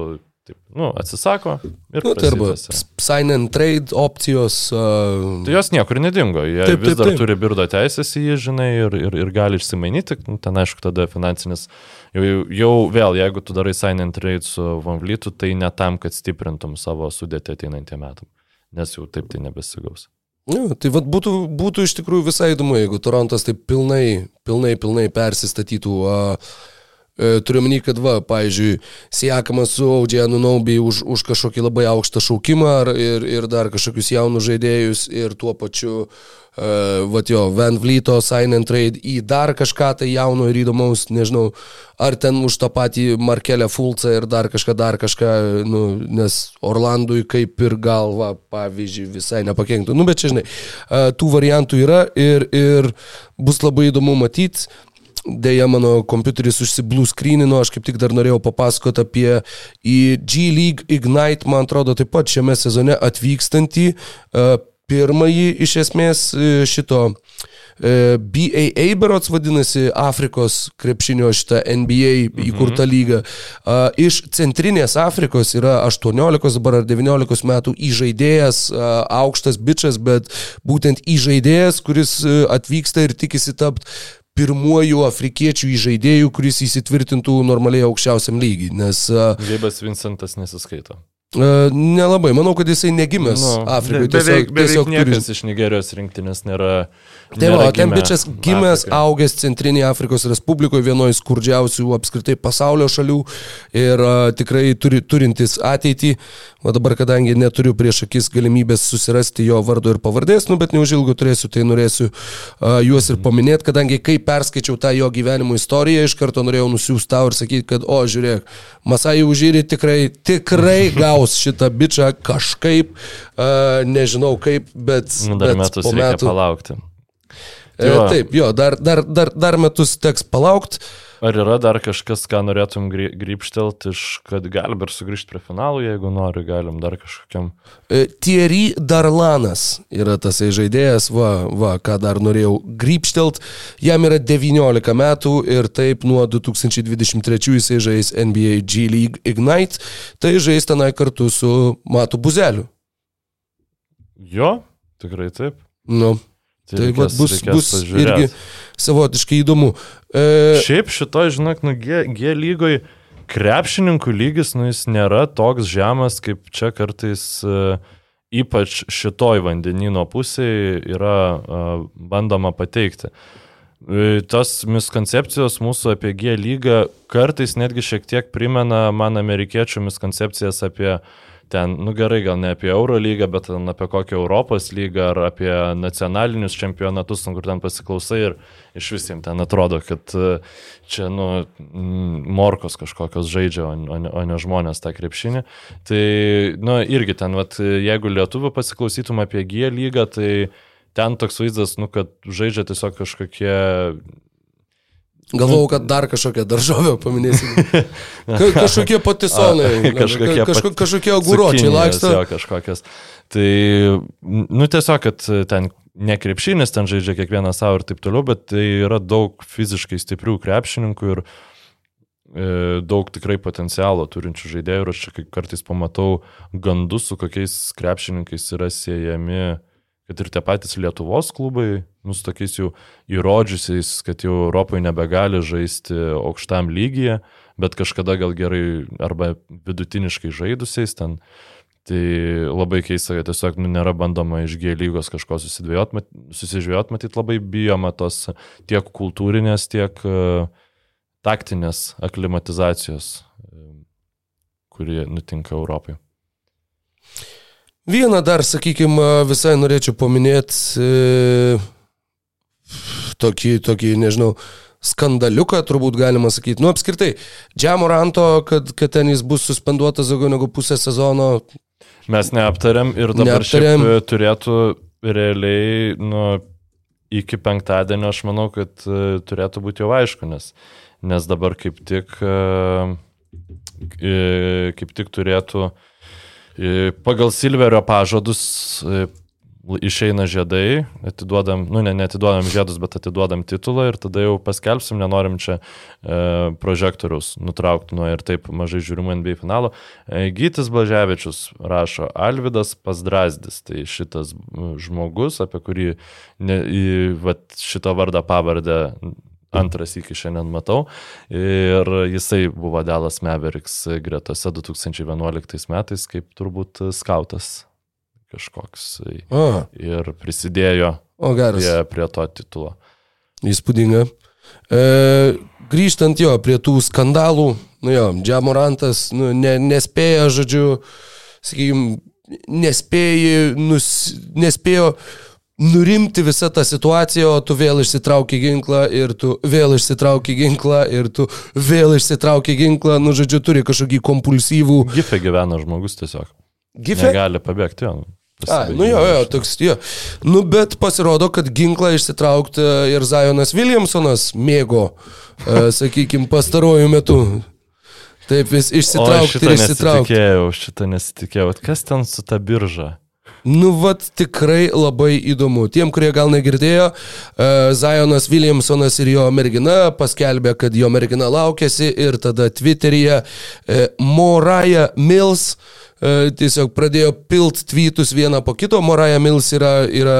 taip, nu, atsisako ir... Nu, tai arba sign and trade opcijos. Uh, Tai jos niekur nedingo, jie Taip, vis taip, dar taip. turi birdo teisės į jį, žinai, ir, ir, ir gali išsimainyti, Nu, ten aišku, tada finansinis, jau, jau- vėl, jeigu tu darai sign and trade su Van Vlytu, tai ne tam, kad stiprintum savo sudėtį ateinantiem metam, nes jau taip tai nebesigaus. Nu, tai vat būtų, būtų iš tikrųjų visai įdomu, jeigu Torontas taip pilnai, pilnai, pilnai persistatytų. E, turiu menį, kad va, pavyzdžiui, Siekamas su Audžianu Naubi už, už kažkokį labai aukštą šaukimą ar, ir, ir dar kažkokius jaunus žaidėjus ir tuo pačiu, uh, va jo, Van Vlyto sign and trade į dar kažką tai jauno ir įdomaus, nežinau, ar ten už tą patį Markelę Fulcą ir dar kažką, dar kažką, nu, nes Orlandui kaip ir galva, pavyzdžiui, visai nepakenktų. Nu, bet čia, žinai, e, tų variantų yra ir, ir bus labai įdomu matyti. Deja, mano kompiuteris užsiblūskrynino, aš kaip tik dar norėjau papasakoti apie į G League Ignite, man atrodo, taip pat šiame sezone atvykstantį e, pirmąjį iš esmės e, šito e, BAA berots vadinasi Afrikos krepšinio šitą NBA įkurta lyga. A, Iš centrinės Afrikos yra 18 dabar ar 19 metų įžaidėjas, aukštas bičias, bet būtent įžaidėjas, kuris atvyksta ir tikisi tapti pirmuoju afrikiečių įžaidėjų, kuris įsitvirtintų normaliai aukščiausiam lygiai. Nes a, Gaibas Vincentas nesiskaito. nelabai, manau, kad jisai negimęs Nu, Afrikoje. be- beveik, Tiesiog, beveik tiesiog turi iš Nigerijos rinktinės nėra. Tai nėra va, ten bičias gimęs, Afrikoje. augęs Centrinėje Afrikos Respublikoje, vienoje skurdžiausių apskritai pasaulio šalių ir a, tikrai turi, turintis ateitį. O dabar, kadangi neturiu prieš akis galimybės susirasti jo vardo ir pavardės, nu, bet neužilgo turėsiu, tai norėsiu a, juos ir paminėti, kadangi kai perskaičiau tą jo gyvenimo istoriją, iš karto norėjau nusiųsti tau ir sakyti, kad, o, žiūrėk, Masai Užyri tikrai, tikrai gaus šitą bičią kažkaip, a, nežinau kaip, bet, Nu, dar bet metus reikia metų. palaukti. E, Jo. taip, jo, dar, dar, dar, dar metus teks palaukti. Ar yra dar kažkas, ką norėtum iš, kad galim ir sugrįžti prie finalų, jeigu nori, galim dar kažkokiam. E, Thierry Darlanas yra tas žaidėjas, va, va, ką dar norėjau grįpštelt. Jam yra 19 metų ir taip nuo 2023 jisai žais NBA G League Ignite, tai žais tenai kartu su Matu Buzeliu. Jo, tikrai taip. Nu, tai va, reikės- bus, reikės bus pažiūrėt. irgi savotiškai įdomu. E, Šiaip šito, žinok, nu, G, G lygoj krepšininkų lygis, nu, jis nėra toks žemas, kaip čia kartais uh, ypač šitoj vandenino pusėje yra uh, bandoma pateikti. E, Tos miskoncepcijos mūsų apie G lygą kartais netgi šiek tiek primena man amerikiečių miskoncepcijas apie ten, nu gerai, gal ne apie Euro lygą, bet apie kokią Europos lygą ar apie nacionalinius čempionatus, nu, kur ten pasiklausai ir iš visiems ten atrodo, kad e, čia, nu, morkos kažkokios žaidžia, o, ne- o ne žmonės tą krepšinį. Tai, nu, irgi ten, vat, jeigu lietuvių pasiklausytum apie G lygą, tai ten toks vaizdas, nu, kad žaidžia tiesiog kažkokie Galvojau, kad dar kažkokią daržovę paminėsim. Ka kažkokie patisonai, Kažkokie kažko kažkokie cukinijos, laksto. Jo, kažkokias. Tai, nu tiesiog, kad ten ne krepšinis ten žaidžia kiekvieną savo ir taip toliau, bet tai yra daug fiziškai stiprių krepšininkų ir e, daug tikrai potencialo turinčių žaidėjų ir aš čia kartais pamatau gandus, su kokiais krepšininkais yra siejami, kad ir tie patys Lietuvos klubai, nu, su tokiais jau įrodžiusiais, kad jau Europoje nebegali žaisti aukštam lygyje, bet kažkada gal gerai arba vidutiniškai žaidusiais ten. Tai labai keista, kad tiesiog nu, nėra bandoma iš G lygos kažko susidvėjot, mat, susižvėjot, matyt, labai bijoma tos tiek kultūrinės, tiek uh, taktinės aklimatizacijos, uh, kurie nutinka Europai. Vieną dar, sakykime, visai norėčiau paminėti e, tokį, tokį, nežinau, skandaliuką, turbūt galima sakyti. Nu, apskritai, Džiamoranto, kad, kad ten jis bus suspenduotas daugiau negu pusę sezono. Mes neaptarėm ir dabar Neaptarėm. šiaip e, turėtų realiai, nu, iki penktadienio aš manau, kad e, turėtų būti jau aišku, nes, nes dabar kaip tik, e, kaip tik turėtų e, pagal Silverio pažadus e, išeina žiedai, atiduodam, nu ne, neatiduodam žiedus, bet atiduodam titulą ir tada jau paskelbsim, nenorim čia e, prožektoriaus nutraukti nuo ir taip mažai žiūrimų NBA finalo. E, Gytis Blaževičius rašo, Alvidas Pasdrazdis, tai šitas žmogus, apie kurį ne, į, vat, šitą vardą pavardę antras iki šiandien matau. Ir jisai buvo Dallas Mavericks gretose 2011 metais kaip turbūt skautas kažkoks O, ir prisidėjo o geras. prie, prie to titulo. Įspūdinga. E, grįžtant jo prie tų skandalų, nu jo, Džamorantas nu, ne, nespėjo, žodžiu, sakykime, nespėjo, nus, nespėjo nurimti visą tą situaciją, o tu vėl išsitrauki ginklą ir tu vėl išsitrauki ginklą ir tu vėl išsitrauki ginklą, nu, žodžiu, turi kažkokį kompulsyvų. Gife gyvena žmogus tiesiog. Gifė? Negali pabėgti jo. A, nu jo, jo, toks, jo. Nu, bet pasirodo, kad ginklą išsitraukti ir Zajonas Williamsonas mėgo, uh, sakykime, pastarojų metų. Taip, vis O išsitraukti šitą ir išsitraukti. nesitikėjau, šitą nesitikėjau. Kas ten su ta birža? Nu, vat tikrai labai įdomu. Tiem, kurie gal negirdėjo, uh, Zajonas Williamsonas ir jo mergina paskelbė, kad jo mergina laukėsi ir tada Twitteryje uh, Moraja Mills uh, tiesiog pradėjo pilt tweetus vieną po kito. Moraja Mills yra, yra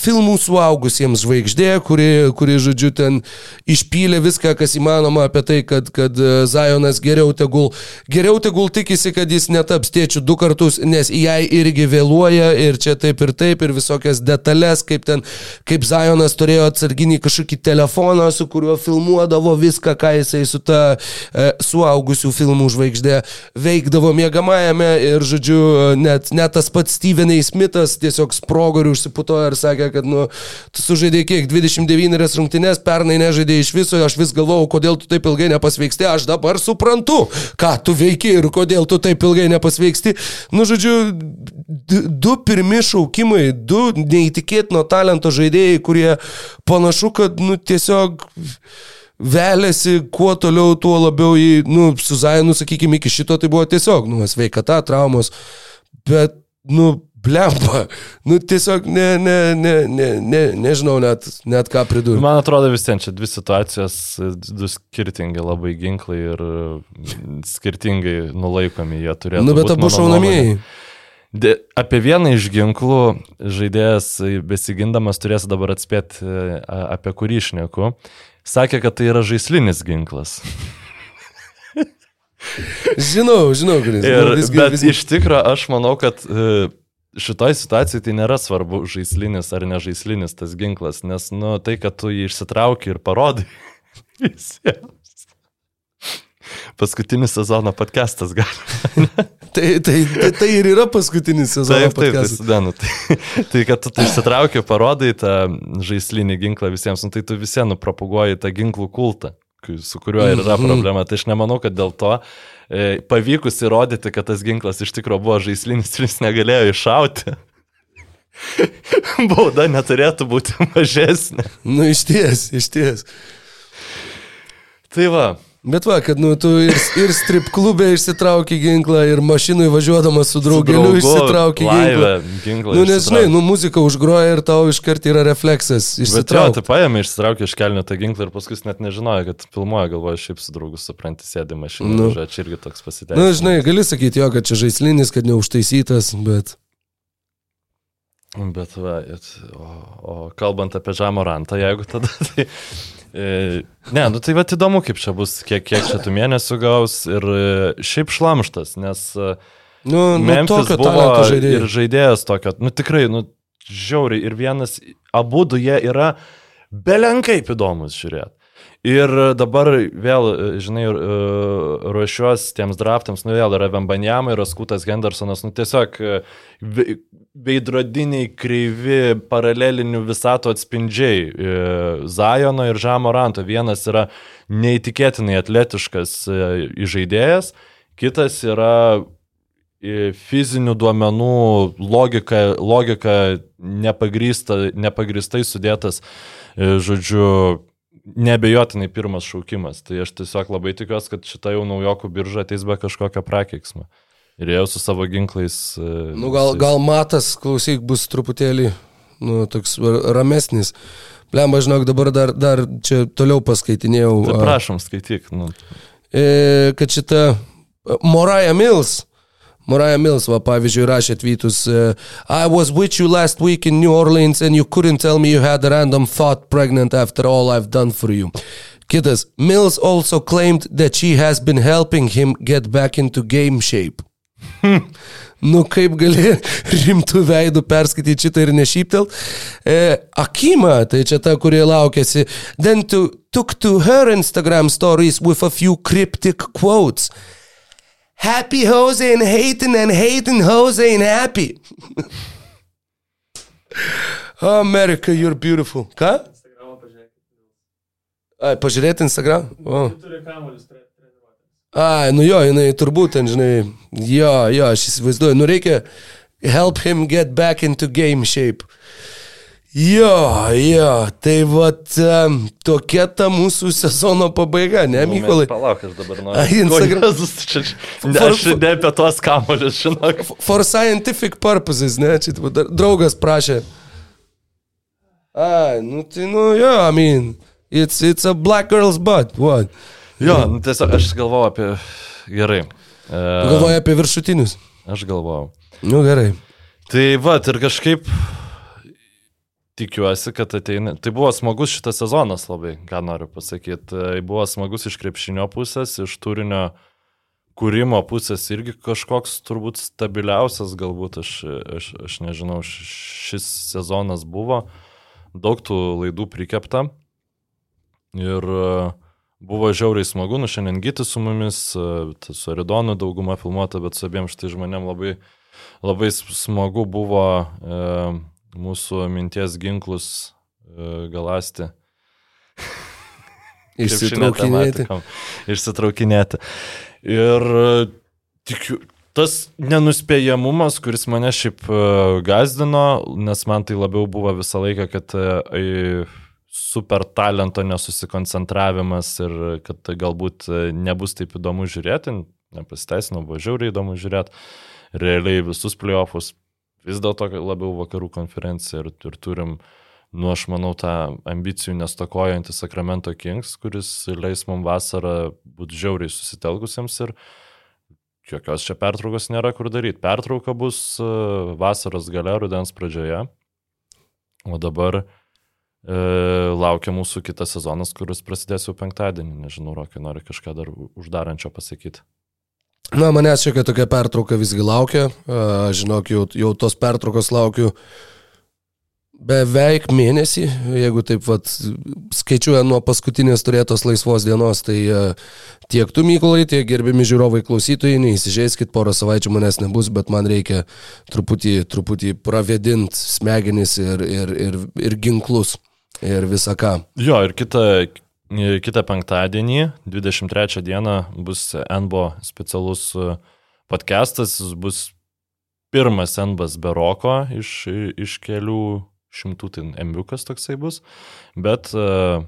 filmų suaugusiems žvaigždė, kuri, kuri, žodžiu, ten išpylė viską, kas įmanoma apie tai, kad, kad e, Zajonas geriau tegul, geriau tegul tikisi, kad jis netaps tėčių du kartus, nes jai irgi vėluoja ir čia taip ir taip ir visokias detalės, kaip ten, kaip Zajonas turėjo atsarginį kažkokį telefoną, su kuriuo filmuodavo viską, ką jisai su ta e, suaugusių filmų žvaigždė veikdavo mėgamajame ir, žodžiu, net, net tas pats Stevenai Smithas tiesiog sprogo ir užsiputojo ir sakė, kad, nu, tu sužaidėjai kiek, 29 rungtynės, pernai nežaidėjai iš viso, aš vis galvojau, kodėl tu taip ilgai nepasveiksti, aš dabar suprantu, ką tu veiki ir kodėl tu taip ilgai nepasveiksti. Nu, žodžiu, du pirmi šaukimai, du neįtikėtino talento žaidėjai, kurie panašu, kad, nu, tiesiog velėsi kuo toliau, tuo labiau į, nu, su Zajanu, sakykime, iki šito tai buvo tiesiog, nu, sveikata, traumos, bet, nu, blemba, nu, tiesiog ne, ne, ne, ne, ne, nežinau net, net ką pridurti. Man atrodo vis ten čia dvi situacijos, du skirtingi labai ginklai ir skirtingai nulaikomi jie turėtų. Nu, bet abu šaunamieji. De, apie vieną iš ginklų žaidėjas besigindamas turės dabar atspėti, e, apie kurį išneku. Sakė, kad tai yra žaislinis ginklas. Žinau, žinau, kuris. Ir, nu, visgi, bet visgi. iš tikrųjų aš manau, kad e, šitoj situacijai tai nėra svarbu žaislinis ar nežaislinis tas ginklas, nes nu, tai, kad tu jį išsitrauki ir parodai visiems. Paskutinis sezono podcastas gali. Tai, tai, tai, tai ir yra paskutinis sezono Taip, taip, tai, podcastas. nu, tai, tai kad tu tai išsitrauki, parodai tą žaislinį ginklą visiems, nu, tai tu visiems nupropaguoji tą ginklų kultą, su kuriuo ir yra Mhm. problema. Tai aš nemanau, kad dėl to e, pavykus įrodyti, kad tas ginklas iš tikrųjų buvo žaislinis ir jis negalėjo iššauti. Bauda neturėtų būti mažesnė. Nu, iš ties, iš ties. Tai va, Bet va, kad nu, tu ir, ir strip klube išsitrauki ginklą, ir mašinui važiuodamas su draugeliu laive ginklą. ginklą Nu, nes žinai, nu, muzika užgroja ir tau iškart yra refleksas. Bet jo, tai paėmė, išsitraukė iš kelnių tą ginklą ir paskui net nežinojo, kad filmuoja, galvoja, šiaip su draugu supranti, sėdi mašinoje. Nu. Čia irgi toks Na, pasiteisinimas. nu, žinai, gali sakyti jo, kad čia žaislinis, kad neužtaisytas, bet... Bet, va, it, o, o kalbant apie Žamorantą, jeigu tada, tai... Ne, nu tai va įdomu, kaip čia bus, kiek, kiek čia tų mėnesių gaus ir šiaip šlamštas, nes Nu, nu Memphis tokio buvo talento ir žaidėjai. žaidėjas tokio, nu tikrai, nu žiauriai, ir vienas, abu du jie yra belenkaip įdomus žiūrėti. Ir dabar vėl, e, žinai, e, ruošiuos tiems draftams, nu vėl yra Vembanjama ir Askutas Hendersonas, nu tiesiog e, ve- veidrodiniai, kreivi, paralelinių visato atspindžiai Zajono ir Žamo Ranto. Vienas yra neįtikėtinai atletiškas žaidėjas, kitas yra fizinių duomenų logika, logika nepagrįsta, nepagristai sudėtas, žodžiu, nebejotinai pirmas šaukimas. Tai aš tiesiog labai tikiuosi, kad šita jau naujokų birža ateis be kažkokio prakeiksmo. Ir jau su savo ginklais. e, Nu, gal, visais. gal matas, klausyk, bus truputėlį, nu, toks ramesnis. Blemba, žinok, dabar dar, dar čia toliau paskaitinėjau. Tai prašom, skaityk. Nu, e, kad šita Moraja Mills, Moraja Mills, va, pavyzdžiui, rašė tweetus, e, I was with you last week in New Orleans and you couldn't tell me you had a random thought pregnant after all I've done for you. Kitas, Mills also claimed that she has been helping him get back into game shape. Nu, kaip gali rimtų veidų perskaityti šitą ir nešyptelt. E, Akima, tai čia ta, kurie laukėsi, then to, took to her Instagram stories with a few cryptic quotes. Happy Jose and hating and hating Jose and happy. America, you're beautiful. Ką? Ai, pažiūrėti Instagram? O. Ai, nu jo, jinai turbūt ten, žinai, jo, jo, aš įsivaizduoju, nu reikia help him get back into game shape. Jo, jo, tai vat um, tokia ta mūsų sezono pabaiga, ne, Mykolai? Palauk, aš dabar noriu. Ai, Instagram- Ko, Jėzus, čia, ne, aš ne apie tuos kamolius, žinok. For scientific purposes, ne, čia dar draugas prašė. Ai, nu tai, nu jo, I mean, it's, it's a black girl's butt, what? Jo, nu, tiesiog aš galvoju apie... Gerai. E, Galvoja apie viršutinius. Aš galvojau. Nu gerai. Tai va, ir kažkaip tikiuosi, kad ateina. Tai buvo smagus šitas sezonas labai, ką noriu pasakyti. Tai buvo smagus iš krepšinio pusės, iš turinio kūrimo pusės irgi kažkoks turbūt stabiliausias, galbūt aš, aš, aš nežinau, šis sezonas buvo. Daug tų laidų prikepta. Ir e, buvo žiauriai smagu, nu šiandien gyti su mumis, e, su Aridonu dauguma filmuota, bet su abiem štai žmonėm labai, labai smagu buvo e, mūsų minties ginklus e, galasti. Išsitraukinėti. Išsitraukinėti. Ir e, tikiu, tas nenuspėjamumas, kuris mane šiaip e, gazdino, nes man tai labiau buvo visą laiką, kad super talento nesusikoncentravimas ir kad galbūt nebus taip įdomu žiūrėti, nepasiteisino, buvo žiauriai įdomu žiūrėti, realiai visus playoffus, vis dėlto labiau vakarų konferencija ir, ir turim nu, aš manau, tą ambicijų nestokojantį Sacramento Kings, kuris leis mums vasarą būti žiauriai susitelkusiems ir jokios čia pertraukos nėra kur daryti. Pertrauka bus e, vasaros gale, rudens pradžioje, o dabar e, laukia mūsų kitas sezonas, kuris prasidės jau penktadienį. Nežinau, Rokai, nori kažką dar uždarančio pasakyti. Na, manęs šiokia tokia pertrauka visgi laukia. A, Žinok, jau, jau tos pertraukos laukiu beveik mėnesį, jeigu taip vat, skaičiuojant nuo paskutinės turėtos laisvos dienos, tai tiek tu, Mykolai, tiek gerbimi žiūrovai klausytojai, neįsižeiskit, porą savaičių manęs nebus, bet man reikia truputį, truputį pravėdinti smegenis ir, ir, ir, ir ginklus ir visą ką. Jo, ir kitą, kitą penktadienį, 23 dieną, bus NBO specialus e, podcastas, jis bus pirmas NBAS be roko iš, iš kelių šimtų, tai embiukas toksai bus, bet uh,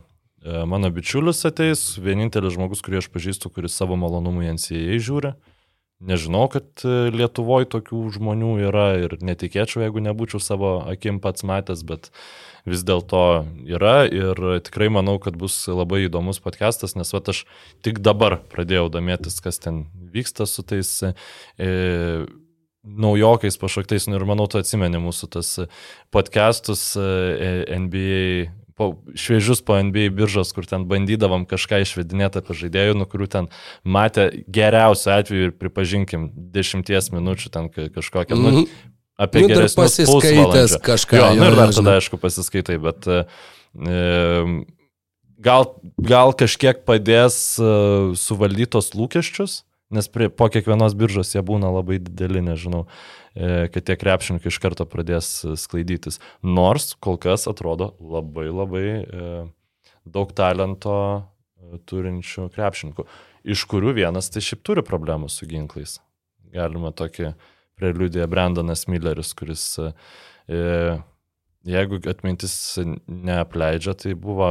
mano bičiulis ateis, vienintelis žmogus, kurį aš pažįstu, kuris savo malonumų į NCAA žiūri. Nežinau, kad e, Lietuvoje tokių žmonių yra ir netikėčiau, jeigu nebūčiau savo akim pats matęs, bet vis dėlto yra ir tikrai manau, kad bus labai įdomus podcastas, nes va aš tik dabar pradėjau domėtis, kas ten vyksta su tais e, naujokais pašoktais nu, ir manau, tu atsimeni mūsų tas podcastus e, NBA po, šviežius po NBA biržos, kur ten bandydavom kažką išvedinėti apie žaidėjų, nu kurių ten matė geriausiu atveju ir pripažinkim dešimties minučių ten ka- kažkokią, nu, Mhm. Apie Nu, geresnius pasiskaitęs kažką, Jo, jo, nu ir dar tada, aišku, pasiskaitai, bet e, gal, gal kažkiek padės e, suvaldytos lūkesčius, nes prie, po kiekvienos biržos jie būna labai dideli, nežinau, e, kad tie krepšininkai iš karto pradės e, sklaidytis. Nors kol kas atrodo labai labai e, daug talento e, turinčių krepšininkų, iš kurių vienas tai šiaip turi problemų su ginklais. galima tokį preliudiją Brandonas Milleris, kuris, e, jeigu atmintis neapleidžia, tai buvo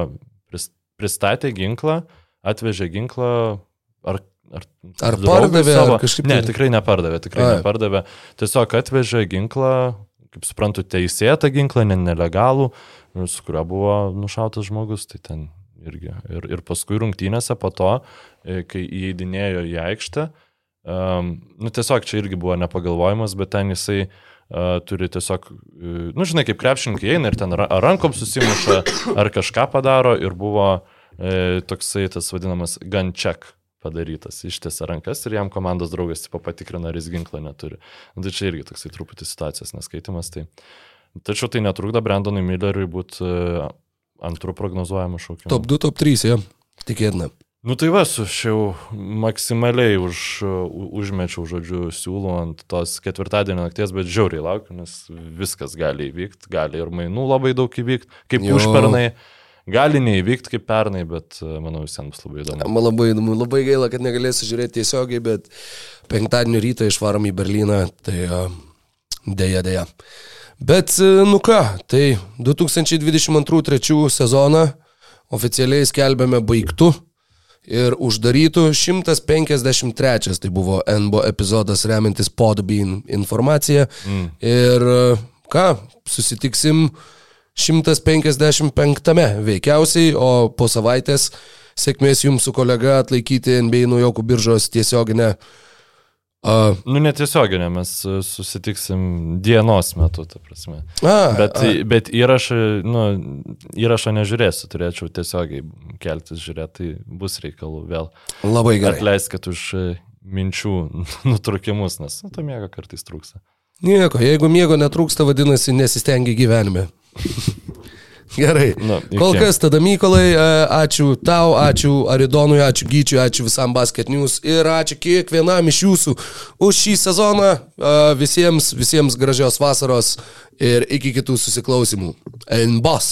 pris- pristatė ginklą, atvežė ginklą, ar Ar, Ar pardavė, ar kažkaip Ne, tai- tikrai nepardavė, tikrai Ai. nepardavė. Tiesiog atvežė ginklą, kaip suprantu, teisėtą ginklą, ne nelegalų, su kuriuo buvo nušautas žmogus, tai ten irgi. Ir, ir paskui rungtynėse po to, e, kai įeidinėjo į aikštę, um, nu tiesiog čia irgi buvo nepagalvojimas, bet ten jisai uh, turi tiesiog, uh, nu žinai, kaip krepšininkai eina ir ten ra- rankom susimuša, ar kažką padaro ir buvo uh, toksai tas vadinamas check padarytas, ištiesia rankas ir jam komandos draugas tipo patikrina, ar jis ginklą neturi. Nu, tai čia irgi toksai truputį situacijos neskaitimas. Tai. Tačiau tai netrukdo Brandonui Milleriui būti uh, antrų prognozuojamų šaukimu. Top 2, top 3, jo. Tikėtina. Nu tai va, su šiau maksimaliai už, užmečiau, žodžiu, siūlų ant tos ketvirtadienio nakties, bet žiauriai laukiu, nes viskas gali įvykti, gali ir mainų labai daug įvykti, kaip Jo. užpernai, gali neįvykti kaip pernai, bet e, manau visiems bus labai įdomu. Man labai įdomu, labai gaila, kad negalėsiu žiūrėti tiesiogiai, bet penktadienio rytą išvarom į Berliną, tai a, dėja, dėja. Bet, e, nu ką, tai 2022-2023 sezoną oficialiai skelbėme baigtų ir uždarytų 153, tai buvo NBO epizodas remiantis Podbean informacija. Mm. Ir ką, susitiksim 155 veikiausiai, o po savaitės sėkmės jums su kolega atlaikyti NBA naujokų biržos tiesioginę. Uh, Nu netiesioginė, mes e, susitiksim dienos metu, ta prasme. a, Bet, a, bet įrašą, nu, įrašą nežiūrėsiu, turėčiau tiesiogiai keltis žiūrėti, tai bus reikalų vėl. labai gerai. Atleiskit už e, minčių nutrukimus, nes nu, to miego kartais trūksta. Nieko, jeigu miego netrūksta, vadinasi, nesistengi gyvenime. Gerai. Iki. Kol kas tada Mykolai, e, ačiū tau, ačiū Aridonui, ačiū Gyčiui, ačiū visam Basket News ir ačiū kiekvienam iš jūsų už šį sezoną. E, Visiems, visiems gražios vasaros ir iki kitų susiklausimų. Enbos.